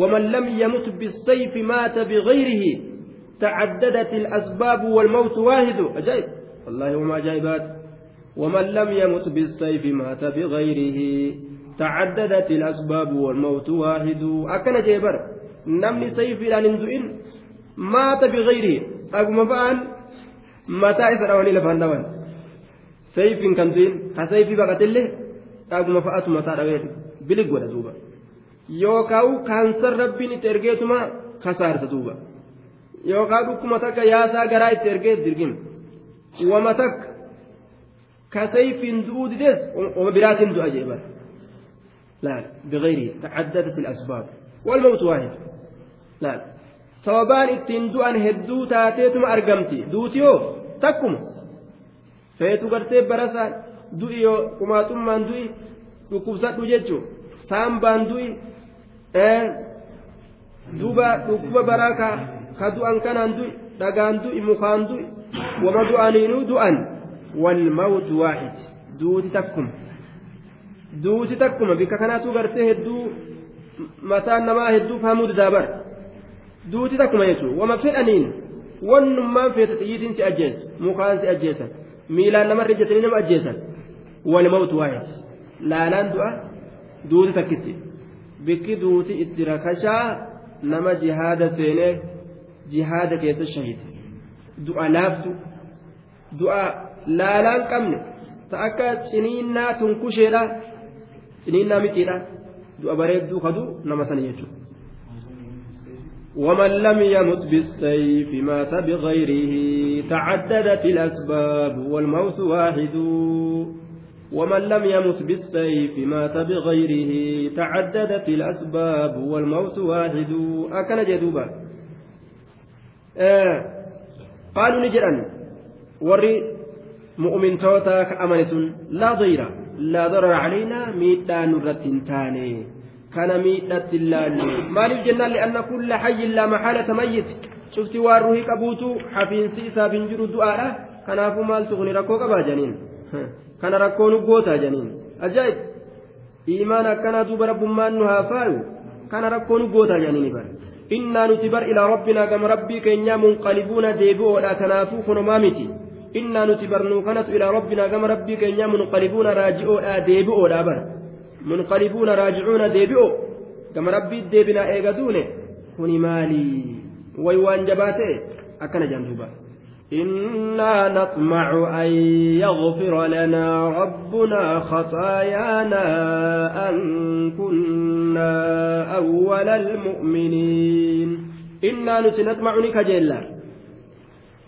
ومن لم يمت بالسيف مات بغيره تعددت الأسباب والموت واحد. أجايب والله وما جايبات. ومن لم يمت بالسيف مات بغيره تعددت الأسباب والموت واحد. أكن جيبر. نمني سيف إلى ننزئن مات بغيره. أقوم فأن متى إسرائيل لفندوان سيف كنتين كسيف بقت الله أقوم فأت متى رغيت. بلق ولا دوبا يوكاو كانسر ربي نترجيتما خسارة دوبا yookaan dhukkuma takka yaasaa garaa itti ergee dirgin wama takka kasayfiin du'uu dides wama biraatiin du'a jee bara لا بغيره تعددت الأسباب والموت واحد لا sababaan ittiin du'an hedduu taateetuma argamti duutiyoo takkuma feetu gartee barasaan du'i yoo qumaaxummaan du'i dhukkubsadhu jechuun saambaan du'i duuba dhukkuba baraa ka ka du'an kanaan du'i dhagaan du'i mukaan du'i wama du'aniinuu du'an walmawtu waahid duuti takkuma duuti takkuma bikka kanaatu gartee hedduu mataan namaa hedduu fahamuu didaabar duuti takkuma jechuun wama fedhaniin wannummaan feeta xiyyiitiin si ajjeesu mukaan si ajjeesan miilaan namarra ijjatanii nama ajjeesan walmawtu waahid laalaan du'a duuti takkitti bikki duuti itti rakashaa nama jihaada seenee jihaada keessa shahide du'a laaftu du'a laalaan qabne ta akka ciniinnaa tunkusheedha ciniinnaa mitiidha du'a bareedduu kadu nama sana jechuudha. ومن لم يمت بالسيف مات بغيره تعددت الأسباب والموت واحد ومن لم يمت بالسيف مات بغيره تعددت الأسباب والموت واحد. أكن جدوبا. آه قالوا نجرا وري مؤمن توتا كأمنة لا ضير لا ضرر علينا. ميتا نرة تاني كان ميتا اللالي مالف جنان لأن كل حي لا محالة ميت. شفت واره كبوتو. حفين سيسا بنجر الدعاء كان أفو مال تغني ركو كبا جنين كان ركو نقوتا جنين أجايب إيمان كان دوب رب ما نهافاو كان ركو نقوتا جنين بر إنا نتبر إلى ربنا كما ربي كينيا منقلبون ديبو ولا تنافو خنمامتي إنا نتبر نوكنت إلى ربنا كما ربي كينيا منقلبون راجعون ديبو ولا بر منقلبون راجعون ديبو كما ربي ديبنا إيغادون كوني مالي ويوان جباته أكن جندوبا إنا نطمع أن يغفر لنا ربنا خطايانا أن كنا أول المؤمنين إنا نتنطمع نكجيلا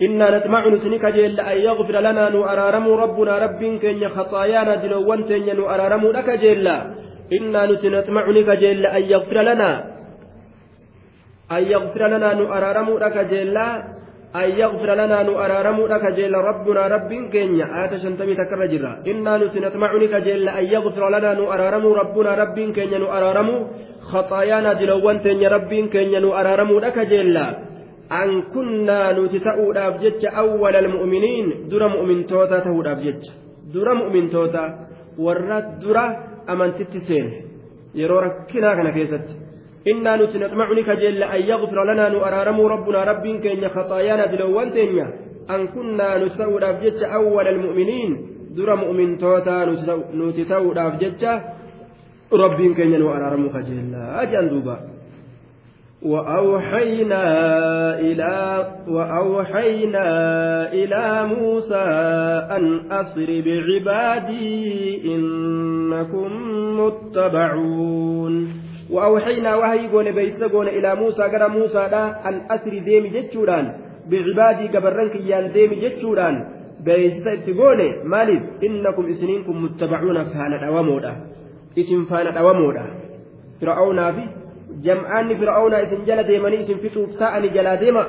إنا نطمع نتنكجيلا أن يغفر لنا نؤرارم ربنا رب كن خطايانا دلوان تن نؤرارم نكجيلا إنا نتنطمع نكجيلا أن يغفر لنا أن يغفر لنا نؤرارم أن يغفر لنا نؤرارمو لك جل ربنا رب كينيا. آية شنتمي تكرر جرا. إنا نسنطمعني كجل أن يغفر لنا نؤرارمو ربنا رب كينيا نؤرارمو خطايانا دلوان تنيا رب كينيا نؤرارمو لك جل أن كنا نتتأو جج أول المؤمنين. در مؤمن توتا تهو جج در مؤمن توتا. ورات در أمن تتسين يرو ركنا كان كيست. إنا نسنطمع كجل أن يغفر لنا نؤرارم ربنا رب كين خطايانا دلوان تنيا. أن كنا نتتأو جج أول المؤمنين. در مؤمن توتا نتتأو جج رب كين نؤرارم كجل أجل دوبا. وأوحينا إلى وأوحينا إلى موسى أن أسر بعبادي إنكم متبعون. وأوحينا وهي قول بيس قول إلى موسى قال موسى لا أن أسر ديم جتشوران بعبادي قبرنك يان ديم جتشوران. بيس تقول مالف إنكم إسنينكم متبعون فانا أوامودا اسم فانا أوامودا فرعون في jam'aanni fir'aawnaa isin jala deemanii isin fixuuf ta'ani jalaa deema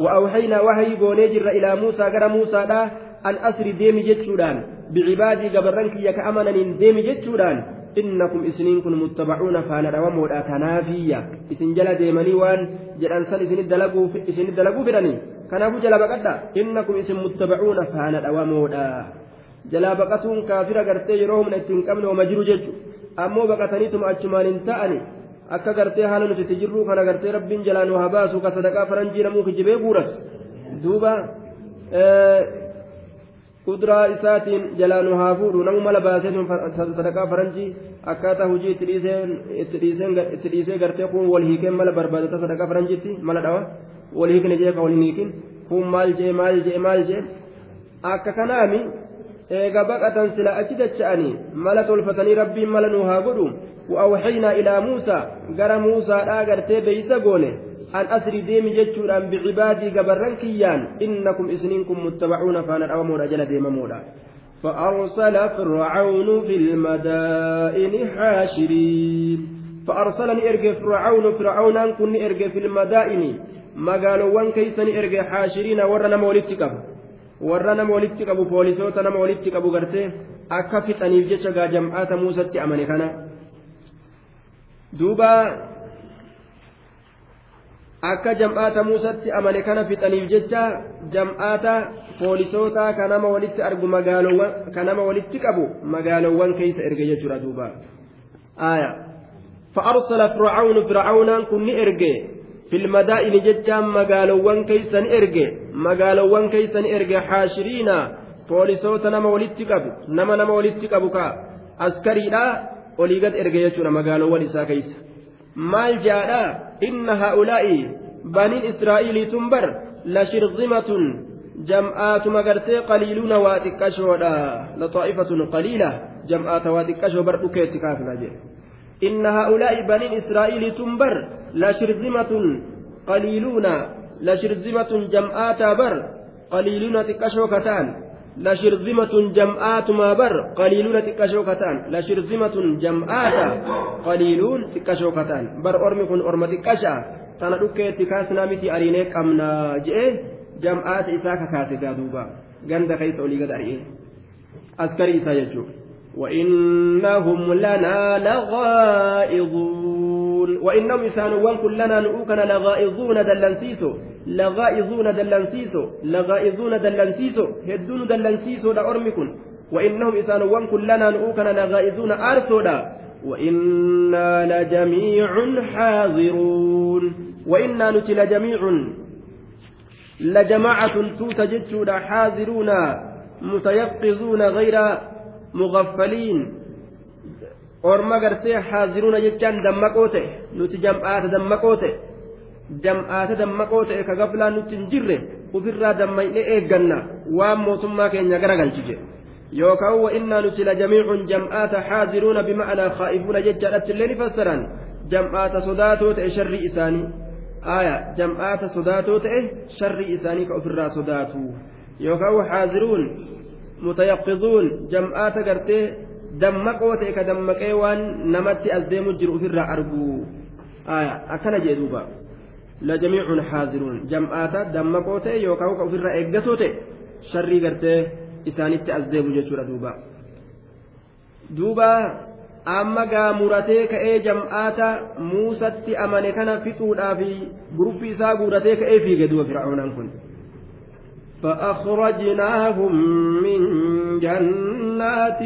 وأوحينا وحي قوني جر إلى موسى قرى موسى لا أن أسري ديمي جتشودان بعبادي قبرنك يك أمنا ديمي جتشودان إنكم إسنين كن متبعون فانا روامو تنافيا. إسن جل ديمني وان جلان سن إسن الدلقوا إسن الدلقوا برني كنافو جل بقدا. إنكم إسن متبعون فانا روامو جلا بقتون كافر قرتي يروهم نتين قبل ومجرو جتشو أمو بقتنيتم أجمان تأني akka gartee haala nuti itti jirru kana gartee rabbiin jalaa nu haa baasu ka sadaqaa faranjii namuu kijibee guuras duuba kuduraa isaatiin jalaa nu haa fuudhu namu mala baasee sadaqaa faranjii akkaataa hojii itti dhiisee gartee kun wal hiikeen mala barbaadata sadaqaa faranjiitti mala dhawa wal hiikne jee ka wal hiikin kun maal jee maal jee maal jee akka kanaami eega baqatan sila achi dacha'anii mala tolfatanii rabbiin mala nu haa godhu وأوحينا إلى موسى قال موسى لا قرتي بيس قوله أن أسري ديمي جتشوران بعبادي قبرن كيان إنكم إسنينكم متبعون فأنا أوامور أجل ديم مولا. فأرسل فرعون في المدائن حاشرين. فأرسلني إرجع فرعون فرعون كن إرجع في المدائن. magaaloowwan keeysani erge haashiriina warra nama walitti qabu warra nama walitti qabu poolisoota nama walitti qabu gartee akka fixaniif jecha gaa jam'aata muusatti amane kana duuba akka jam'aata muusatti amane kana fixaniif jecha jam'aata poolisoota ka nama walitti argu magaalowwan ka nama walitti qabu magaalowwan keeysa erge jechuudha duuba aya فأرسل فرعون فرعون كن إرجع في المدائن ججا مقالوان كيسن إرجع مقالوان كيسن إرجع حاشرين بوليسوتا نما ولتكب نما نما ولتكب كا أسكري لا olii gad erge jechuudha magaaloowwan isaa keessa maal jaadha inna haa'ulaa'i baniin israa'iilii tun bar lashirzimatun jam'aatuma gartee qaliiluuna waa xiqqashoodha laxaa'ifatun qaliila jam'aata waa xiqqashoo bar dhukeetti kaafna jedhe inna haa'ulaa'i baniin israa'iilii tun bar lashirzimatun qaliiluuna lashirzimatun jam'aataa bar qaliiluuna xiqqashoo kataan لشرذمة جمعات ما بر قليلون تكشوكتان. لشرذمة جمعات قليلون تكشوكتان. بر أرمي كن أرمى تكشا. تانا دوكي تكاسنا متي أرينيك أمنا جئ. جمعات إساكا كاتي دوبا غند كيس أولي قد أريه أسكري إسا وإنهم لنا لغائظون وإنهم إسانوان كلنا نؤكنا لغائظون دلنسيسو لغائظون دلنسيسو لغائظون دلنسيسو هدون دلنسيسو دا أرمكن. وإنهم إسانوان كلنا نؤكنا لغائظون أرسودا وإنا لجميع حاضرون. وإنا نتي لجميع لجماعة توتجد حاضرون متيقظون غير مغفلين. Orma gartee haaziruuna jechaan dammaqoo ta'e nuti jam'aata dammaqoo ta'e jam'aata dammaqoo ta'e ka gaflaa nuti hin jirre ofirraa dammaqnee eegganna waan mootummaa keenya garagalchise yookaan wa innaa nuti la jamiicun jam'aata haaziruuna bima'anaa khaa'ifuuna jechaadhatti illee ni fassaran. Jam'aata sodaatoo ta'e sharrii isaanii. Aya jam'aata sodaatoo ta'e sharrii isaanii ka ofirraa sodaatu. Yookaan haaziruun mutayaqqizuun jam'aata gartee dammaqoo ta'e ka dammaqee waan namatti as deemu jiru ofirraa argu. Akkana jee duuba. Lajamiicun haaziruun jam'aata dammaqoo ta'e yookaan ka ofirraa eeggatoo ta'e sharrii gartee isaanitti as deemu jechuudha duuba. Duuba amma gaa muratee ka'ee jam'aata muusatti amane kana fixuudhaa fi guruffi isaa guuratee ka'ee fiige duuba fir'aawnaan kun. فأخرجناهم من جنات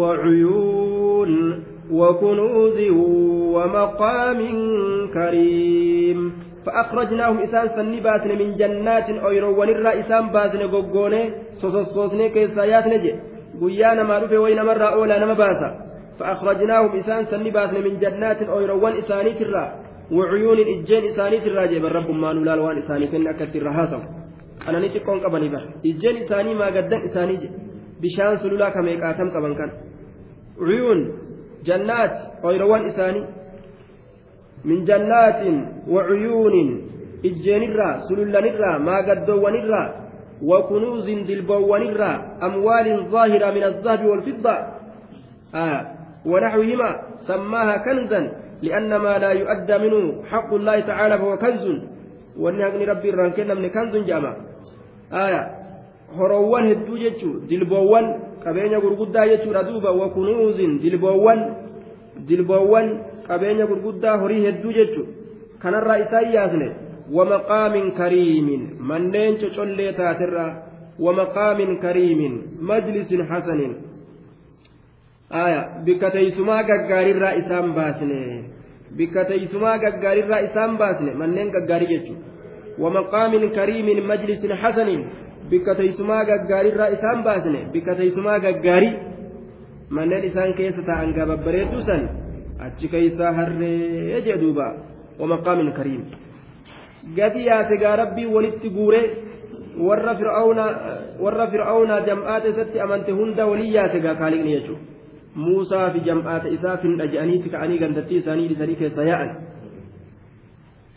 وعيون وكنوز ومقام كريم. فأخرجناهم إسان سني باسن من جنات أيرو ونرى إسان باسن قوقوني سوسوسني كيسايات نجي قيانا ما رفي وين مرة أولى نما باسا. فأخرجناهم إسان سني باسن من جنات أيروان إساني ترى. وعيون إجين إساني ترى جيب الرب ما نولال وان إساني كن إساني ما قدن إساني جي بشان سلولا كما يقاتم قبن كان عيون جنات أيروان إساني من جنات وعيون إجين الرا سلولا الرا ما قدوان الرا وكنوز دلبوان الرا أموال ظاهرة من الذهب والفضة آه ونحوهما سماها كنزا لأن ما لا يؤدى منه حق الله تعالى فهو كنز ونهجني ربي الرانكين من كنز جامع horoowwan hedduu jechuun dilboowwan qabeenya gurguddaa jechuudha duuba wakunuuzin dilboowwan dilboowwan qabeenya gurguddaa horii hedduu jechuun kanarraa isaan yaasne wamaqaamin kariimin manneen cocollee taaterraa wamaqaamin kariimin majlisin hasanin. Bikka teeysumaa gaggaarirraa isaan baasne bikka teeysumaa gaggaarirraa isaan baasne manneen gaggaarii jechuudha ومقام كريم مجلس حسن بك تيسما غغاري رئيسان باسنه بك تيسما غغاري من الإنسان كيس تان غبريتو سن أتش كيسا هر يجدوبا ومقام كريم. gadi yaate gaa rabbii walitti guure warra fir'aawnaa jam'aata isatti amante hunda walii yaate gaa kaaliqni jechuudha muusaa fi jam'aata isaa findha je'aniiti ka'anii gandattii isaanii dhiisanii keessa yaa'an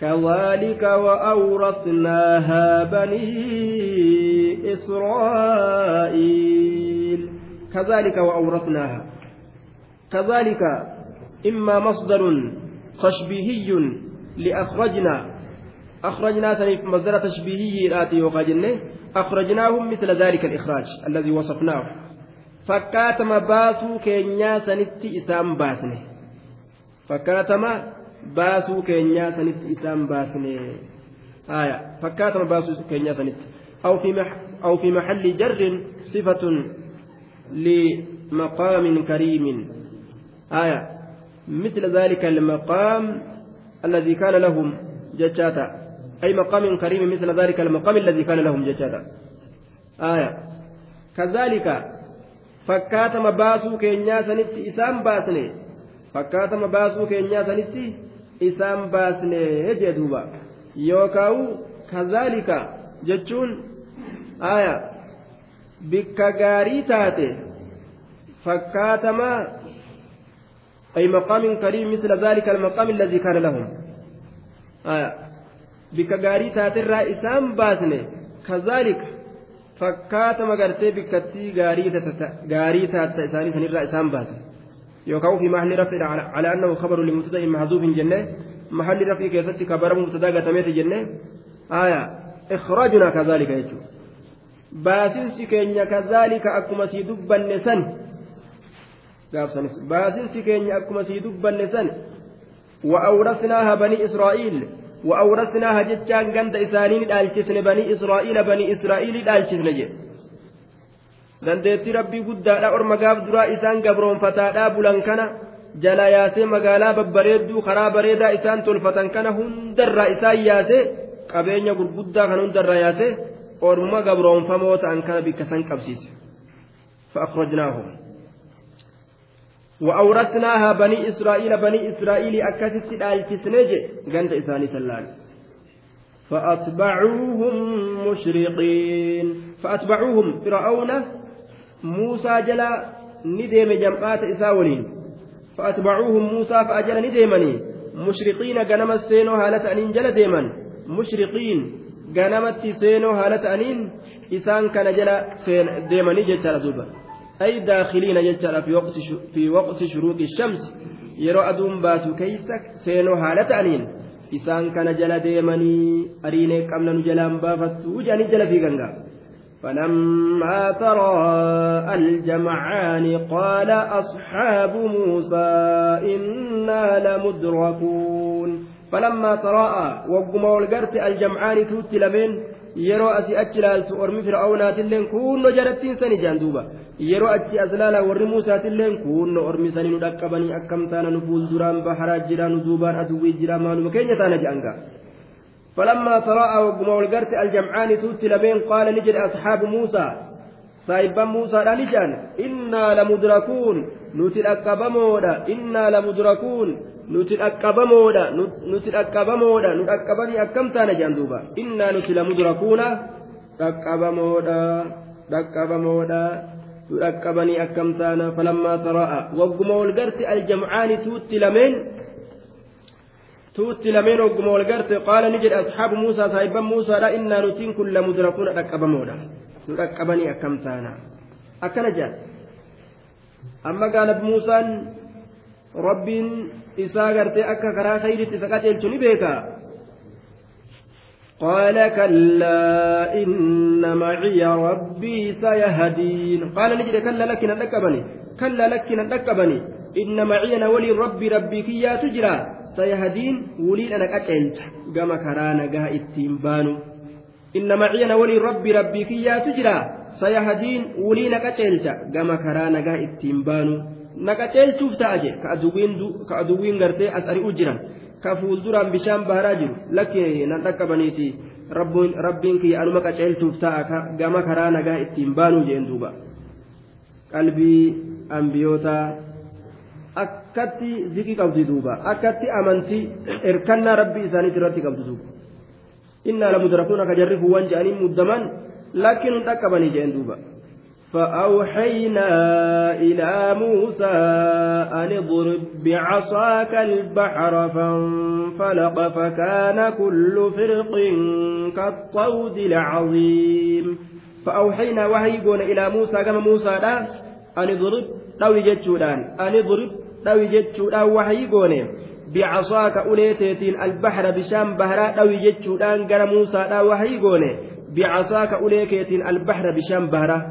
كذلك وأورثناها بني إسرائيل. كذلك وأورثناها. كذلك إما مصدر تشبيهي لأخرجنا. أخرجنا مصدر تشبيهي الآتي وقاجنة. أخرجناهم مثل ذلك الإخراج الذي وصفناه. fakkaatama baasuu keenyaa sanitti isaan baasne fakkaatama baasuu keenyaa sanitti isaan baasne. آية فكاتم باسو كينيا سنت أو في محل جر صفة لمقام كريم آية مثل ذلك المقام الذي كان لهم ججاتا أي مقام كريم مثل ذلك المقام الذي كان لهم ججاتا آية كذلك fakkaatama baasuu keenyaa sanitti isaan baasne. Fakkaatama baasuu keenyaa sanitti isaan baasne jee duuba yookaan kazaalika jechuun aya bikka gaarii taate fakkaatama أي مقام كريم مثل ذلك المقام الذي كان لهم آه. بك غاري تاتر إسام باسنه كذلك fakkaatama gartee bikkattii gaarii taatta isaanii sanirraa isaan baase yookaan fi rafidha ala annahu kabaru limubtada'in mahzuufin jenne mahalli rafii keessatti kabara mubtadaa gatameeti jenne aya ikhraajunaa kazaalika jechuudha baasinsi keenya kazaalika akkuma sii dubbanne san gaafsanis baasinsi keenya akkuma sii dubbanne san وأورثناها بني إسرائيل وأورثناها جتان غند إسانين دالشسن بني إسرائيل بني إسرائيل دالشسن جي dandeetti rabbii guddaadha orma gaaf duraa isaan gabroonfataadha bulan kana jala yaasee magaalaa babbareedduu karaa bareedaa isaan tolfatan kana hundarraa isaan yaasee qabeenya gurguddaa kana hundarraa yaasee orma gabroonfamoo ta'an kana bikka san qabsiise fa'akrajnaahum وأورثناها بني إسرائيل بني إسرائيل أكست الالتسنج قنت إساني سلال فأتبعوهم مشرقين فأتبعوهم فرعون موسى جلا ندم جمعات إساولين فأتبعوهم موسى فأجل ندمني مشرقين قنم السينو هالة أنين جل ديما مشرقين قنمت سينو هالة أنين إسان كان جل ديمني جتر دوبا أي داخلين جتر في وقت في وقت شروق الشمس يرى أدوم باتو كيسك سينو هالة أنين isaan kana jala deemanii ariinee qabna nu jalaan baafattu jedhanii jala fiigangaa فلما ترى الجمعان قال أصحاب موسى إنا لمدركون. فلما ترى وقم والقرت الجمعان توت لمن يروا أتي أجلال تؤرمي فرعون تلين كون نجرت سني جاندوبا يرو أجي أزلال ورمي موسى تلين كون نؤرمي سني ندقبني أكمتان نفول دران بحرات جران نزوبان أدوي جران مانو مكينة يتانا جانجا فلما تراءى وقم والقرت الجمعان توت لمن قال نجد أصحاب موسى saayibban muusaadha ni jedhan innaa lamudirakuun nuti dhaqqabamoodha innaa lamudirakuun nuti dhaqqabamoodha nuti dhaqqabamoodha nu dhaqqabanii akkam taana jedhan duuba innaa nuti lamudirakuuna dhaqqabamoodha dhaqqabamoodha nu dhaqqabanii akkam taana falammaa taraa'a wagguma walgarte aljamcaani lameen wagguma walgarte qaala ni jedhe asxaabu muusaa saayibban muusaadha innaa nutiin kun lamudirakuuna dhaqqabamoodha nu dhaqqabanii akkam taana akkana jedhan amma gaalab muusaan rabbiin isaa gartee akka karaa khayritti isa qaceelchu ni beeka قال كلا إن معي ربي سيهدين قال نجد كلا لك ندكبني كلا لك ندكبني إن معي ولي ربي ربي كي يا تجرى سيهدين ولي أنا أكلت كما كرانا جاء التيمبانو إن معي ولي ربي ربي كي يا تجرى سيهدين ولي نكتلت كما كرانا جاء التيمبانو naqaceelchuuf ta'a je ka aduwwiin gartee as ari'u jiran ka fuulduraan bishaan baharaa jiru lakki nan dhaqqabaniiti rabbiin kiyya anuma qaceelchuuf ta'a gama karaa nagaa ittiin baanuu jeen duuba qalbii ambiyootaa akkatti ziqii qabdi duuba akkatti amantii erkannaa rabbii isaaniiti irratti qabdu duuba innaa lamudrakuun akka jarri fuuwwan je'anii muddaman lakkiin hin dhaqqabanii jeen duuba. فأوحينا إلى موسى أن اضرب بعصاك البحر فانفلق فكان كل فرق كالطود العظيم فأوحينا وهيقون إلى موسى كما موسى أن اضرب لو جتشودان أن اضرب لو جتشودان وهيقون بعصاك أوليتين البحر بشام بهراء لو جتشودان قال موسى لا وهيقون بعصاك أوليتين البحر بشام بهراء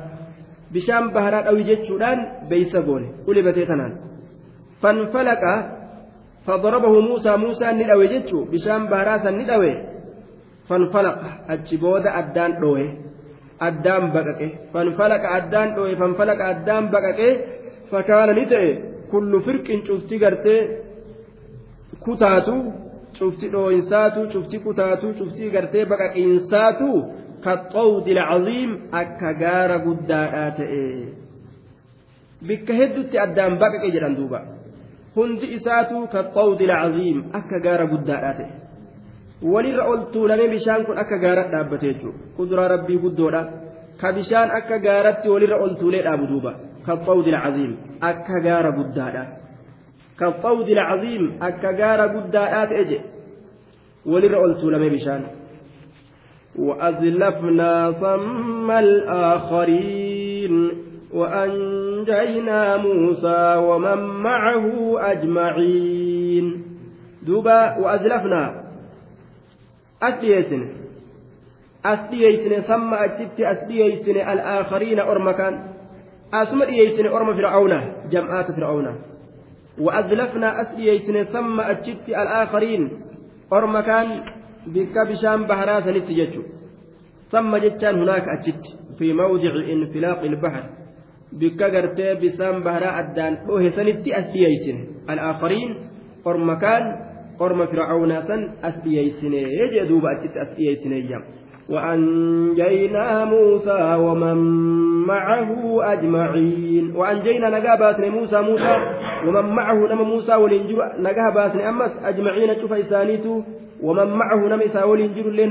bishaan baharaa dhawi jechuudhaan beeysa goone uli batee tanaan fanfalaqa fadarabahu muusaa muusaan ni dhawe jechuu bishaan baharaa san ni dhawe fanfalaqa achi booda addaan dhooye addaan baqaqe fanfalaqa addaan dhooye fanfalaqa addaan baqaqe fakaana ni ta'e kullu firqin cufti gartee kutaatu cufti dhooyinsaatu cufti kutaatu cufti gartee baqaqiinsaatu ka xawdi lcaziim akka gaara guddaadhaa ta'e. Bikka heddutti addaan baqaqe jedhan duuba. Hundi isaatu ka xawdi lcaziim akka gaara guddaadhaa ta'e. Walirra ol tuulamee bishaan kun akka gaarat dhaabbate jechuudha kuduraa rabbii guddoodha. Ka bishaan akka gaaratti walirra ol tuulee dhaabu duuba. Akka gaara guddaadha kaffawdi alcaziim akka gaara guddaadhaa ta'e je walirra ol tuulamee bishaan وأزلفنا ثم الآخرين وأنجينا موسى ومن معه أجمعين دوبا وأزلفنا أسليسن أسليسن ثم أجبت أسليسن الآخرين أرمكان أسمى إيسن أرم فرعون جمعات فرعون وأزلفنا أسليسن ثم أجبت الآخرين أرمكان bikka bishaan baharaa sanitti jechu samma jechaan hunaaka achitti fi mawdici infilaaqi ilbahar bikka gartee bisaan baharaa addaan dhohe sanitti as dhiyeeysine alaakhariin orma kaan orma fircaunaa san as dhiyeeysine jee duuba achitti as dhiyeeysineeyya وأنجينا موسى ومن معه أجمعين. وأنجينا نجا باسن موسى موسى ومن معه نما موسى ولنجر نجا باسن أمس أجمعين شوف إسانيتو. ومن معه نم إسا ولين جر اللي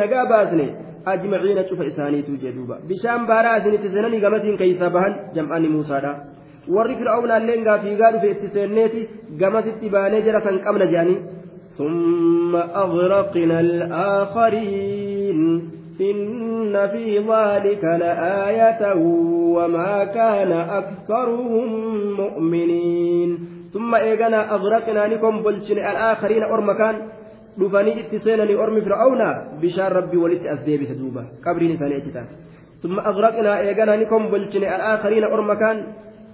أجمعين شوف إساني تجدوبا بشام بارا أسني تسنني قمتين كيسا بهن جمعاني موسى دا. warri fir'aawna illeen gaafiigaa dhufe itti seenneeti gamasitti baanee jara san qabna jedhanii ثم أغرقنا الآخرين. إن في ذلك لآية وما كان أكثرهم مؤمنين. ثم إيقنا أغرقنا لكم بلشن الآخرين seenanii ormi fir'aawna bishaan rabbii walitti as deebise duuba qabriin isaanii achi taate ثم أغرقنا إيجانا نكم بلشني الآخرين أرمكان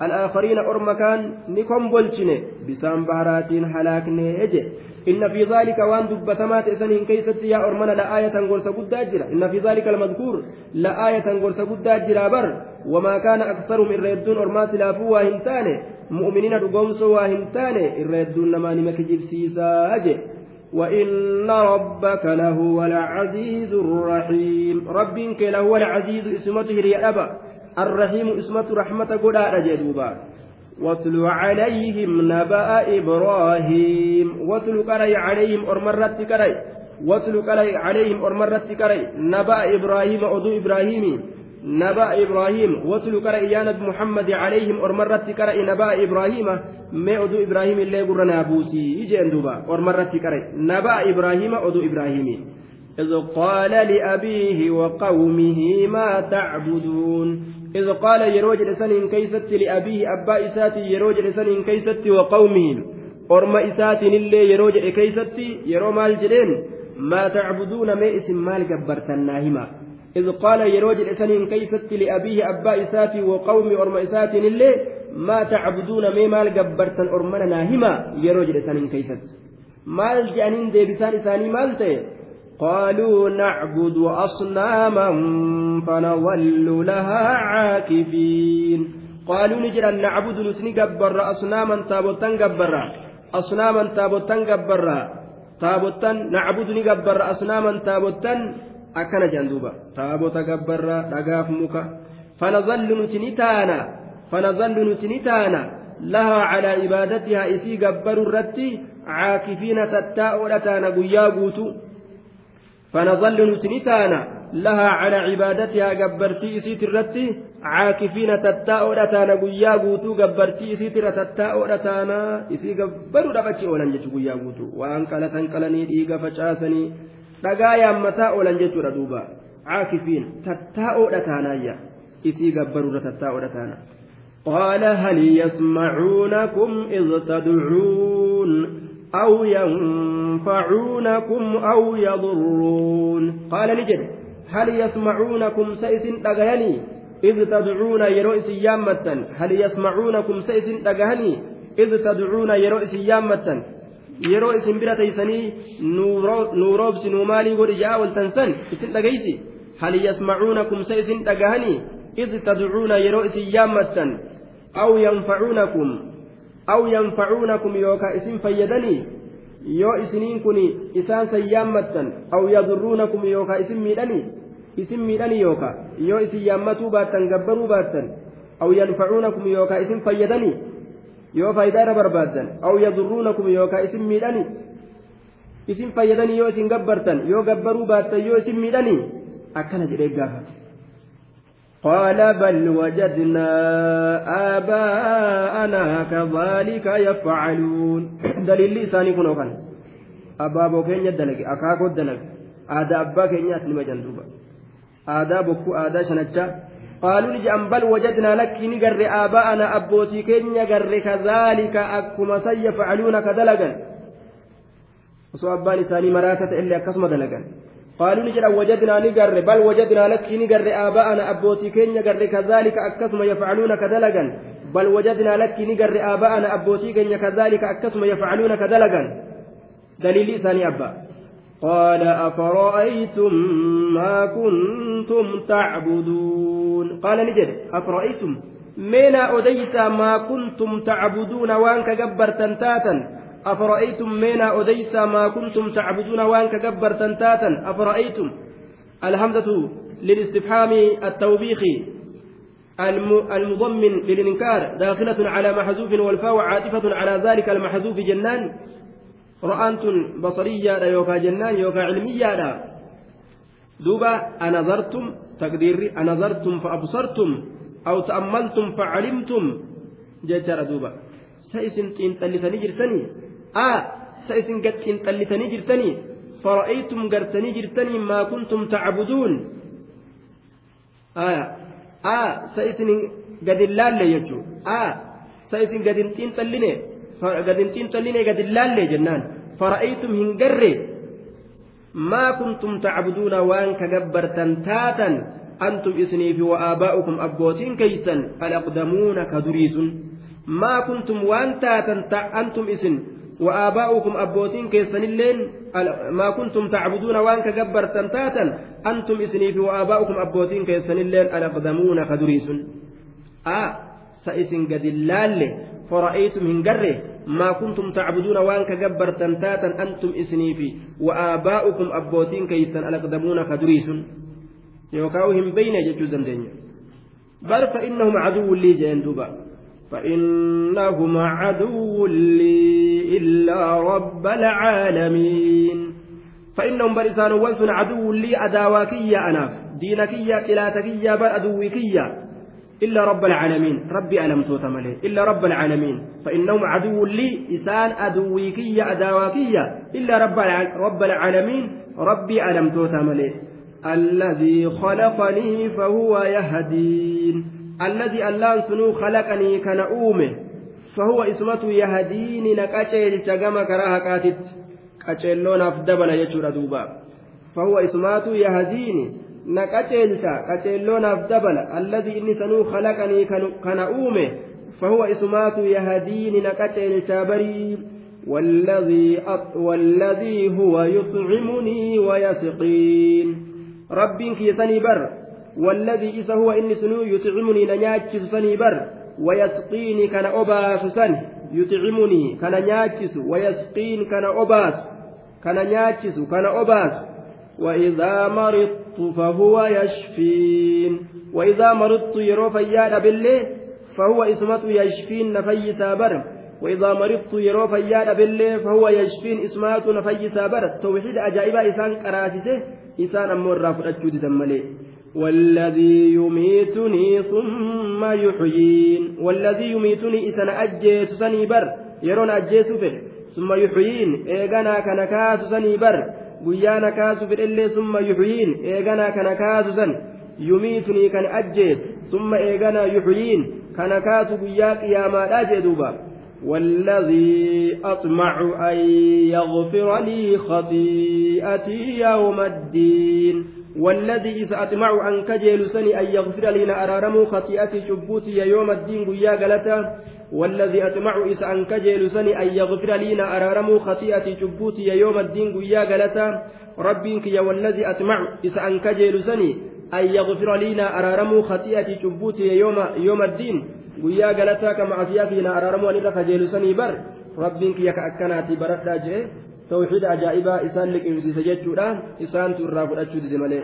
الآخرين أرمكان نكم بلشني بسام بهراتين هلاكني إجي إن في ذلك وان دبتمات إسنين كيست يا أرمنا لآية غرس قد إن في ذلك المذكور لآية غرس قد بر. وما كان أكثرهم الردون أرمات لافوا هنتاني مؤمنين رقومسوا هنتاني الردون نما نمك جبسيسا أجي وإن ربك لهو العزيز الرحيم. ربك لهو العزيز اسمته ريابا الرحيم اسمة رحمة قد جدوبا واتل عليهم نبأ إبراهيم. واتل كري عليهم أرمرت كري. واتل كري عليهم أرمرت كري. نبأ إبراهيم أدو إبراهيم. نبأ إبراهيم. واتل كري يا نبي محمد عليهم أرمرت كري. نبأ إبراهيم. oduu ibraahim illee gurra naa buusii ijeen duuba ormarratti qare nabaa ibraahima oduu ibraahimi إذ قال لأبيه وقومه ما تعبدون. إذ قال يروج لسن كيست لأبيه أبا إساتي يروج لسن كيست وقومه. أرم إسات اللي يروج كيست يرو مال جلين ما تعبدون ما اسم مال جبرتناهما إذ قال يروج لسن كيست لأبيه أبا إساتي وقومي أرم إسات اللي ما تعبدون مي مال جبرتن أرمنا ناهما يروج لسانين كيست. مال جانين دي بسان إساني مال تي قالوا نعبد أصناما فنظل لها عاكفين. قالوا نجرا نعبد نتني جبر أصناما تابوتان جبر أصناما تابوتان جبر تابوتان نعبد نجبر أصناما تابوتان. أكن جندوبا تابوتا جبر رقاف مكا فنظل نتني تانا. فنظل نتنتانا لها على عبادتها إسي قبر الرتي. عاكفين تتاء لتانا قيا قوتو فنظل نتنتانا لها على عبادتها قبرتي إسي ترتي عاكفين تتاء لتانا قيا قوتو قبرتي إسي تتاء لتانا إسي قبر ربتي أولن جتو قيا قوتو وأنقلت أنقلني إيقا فشاسني dhagaayaan mataa oolan jechuudha duuba caakifiin tattaa'oodha taanaayya isii gabbarurra tattaa'oodha taana قال هل يسمعونكم إذ تدعون أو ينفعونكم أو يضرون. قال لجد هل يسمعونكم سيس تغهني؟ إذ تدعون يرؤس يامة هل يسمعونكم سيس تغهني؟ إذ تدعون يرؤس يامة يرؤس برتيسني نوروبس نومالي ورجاء والتنسن إذن تغيسي هل يسمعونكم سيس تغهني؟ إذ تدعون يرؤس يامة أو ينفعونكم أو ينفعونكم يوكا اسم فيدني yoo isiniin kun isaan sayyaammattan aw yadurruunakum yookaa isin miidhani isin miidhani yookaa yoo isin yaammatuu baattan gabbaruu baattan aw yanfacuunakum yookaa isin fayyadani yoo faayidaa irra barbaaddan aw yadurruunakum yookaa isin miidhani isin fayyadani yoo isin gabbartan yoo gabbaruu baattan yoo isin miidhani akkana jedhee gaafate قال بل وجدنا آباءنا كذلك يفعلون. دليل لساني كنو كان. أبا بوكين يدلق أكاكو الدلق آدا أبا كين يسلم جندوبا آدا بكو آدا شنجا. قالوا لجأن بل وجدنا لك نقر آباءنا أبوتي كين يقر كذلك أكما سيفعلون كدلقا. وسو أبان إساني مراتة إلا أكسم دلقا. قالوا نجد وجدنا نقر بل وجدنا لك نقر آباءنا أبوتي كين نقر كذلك أكسم يفعلون كدلقا بل وجدنا لك نقر آباءنا أبوتي كين كذلك أكسم يفعلون كدلقا دليل ثاني أبا. قال أفرأيتم ما كنتم تعبدون؟ قال نجد أفرأيتم؟ مينا أديت ما كنتم تعبدون وأنك جبر تنتاتا أفرأيتم مينا أديسا ما كنتم تعبدون وأنك كبر تنتاتا؟ أفرأيتم؟ الهمزة للاستفهام التوبيخي المضمن للإنكار داخلة على محذوف والفاء عاطفة على ذلك المحذوف جنان. رأنت بصرية يوكا جنان يوكا علمية دوبا أنظرتم؟ تقدير أنظرتم فأبصرتم أو تأملتم فعلمتم. جتر دوبا. سيسن تنتلسني جرسني. sa isin gad xiinxallitanii jirtanii? Fara'aytum gartanii jirtanii maa kuntum tacbuduun sa isin gad hin laalle jechuudha sa isin gad hin xiinxalline gad hin xiinxalline gad hin laalle jennaan. Fara'aytum hin garre? Maa kuntum tacbuduuna waan ka gabbartan taatan? Antum isiniifi wa'aabaa'ukum abbootiin keeysan alaqdamuuna ka durii sun maa kuntum waan taatan antum isin وآباؤكم أبوتين كيسنلين ما كنتم تعبدون وان كجبرتن تاتا أنتم إسنيف وآباؤكم أبوتين كيسنلين ألأقدمون خدريس آه سئسن قد اللال فرأيتم هنجره ما كنتم تعبدون وان كجبرتن تاتا أنتم إسنيف وآباؤكم أبوتين كيسن ألأقدمون خدريس يوكاوهم بين دنيا بل فإنهم عدو لي جين دوبا. فإنهم عدو لي إلا رب العالمين. فإنهم برسان وانسن عدو لي أداواكية أنا دينكية إلاتكية بل أدوكية إلا رب العالمين. ربي ألم توتملي إلا رب العالمين. فإنهم عدو لي إسان أدويكية أداواكية إلا رب رب العالمين. ربي ألم توتملي الذي خلقني فهو يهدين. الذي اللان سنو خلقني كان أومه فهو إسمته يهديني نكاشيل تجمع كراها كاتت كاشيلون أفدبنا يجور دوبا. فهو إسمته يهديني نكاشيلتا كاشيلون أفدبنا. الذي إني سنو خلقني كان أومه فهو إسمته يهديني نكاشيل تابري. والذي أط والذي هو يطعمني ويسقين. ربي كيسني بر والذي إذا هو إني سنو يطعمني نياتشس سني بر ويسقيني كان أباس سن. يطعمني كان نياتشس ويسقين كان أباس. كان نياتشس كان أباس. وإذا مرضت فهو يشفين. وإذا مرضت يرو فياد بالله فهو اسمة يشفين نفيسا بر. وإذا مرضت يرو فياد بالله فهو يشفين إسمات نفيسا بر. توحيد أجائب إسان كراسسه إسان أمور رافض أجود مليه والذي يميتني ثم يحيين والذي يميتني إذا أجيس سنيبر يرون أجيس فيه ثم يحيين إيغانا كنكاس سنيبر ويانا كاس في اللي ثم يحيين إيغانا كنكاس سن يميتني كان أجيس ثم إيغانا يحيين كنكاس بياك يا ما أجدوبا والذي أطمع أن يغفر لي خطيئتي يوم الدين. والذي إذا أطمع أن كجيل سني أن يغفر لنا أرارمو خطيئتي شبوتي يوم الدين قيا قلتا والذي أطمع إذا أن كجيل سني أن يغفر لنا أرارمو خطيئتي شبوتي يوم الدين قيا قلتا ربك يا والذي أطمع إذا أن كجيل سني أن يغفر لنا أرارمو خطيئتي شبوتي يوم يوم الدين قيا قلتا كما أسيافينا أرارمو أن كجيل سني بر. ربك يا كأكناتي برد توحيد ajaa'ibaa isaan liqimsiisa jechuudha isaantu irraa fudhachuu dide malee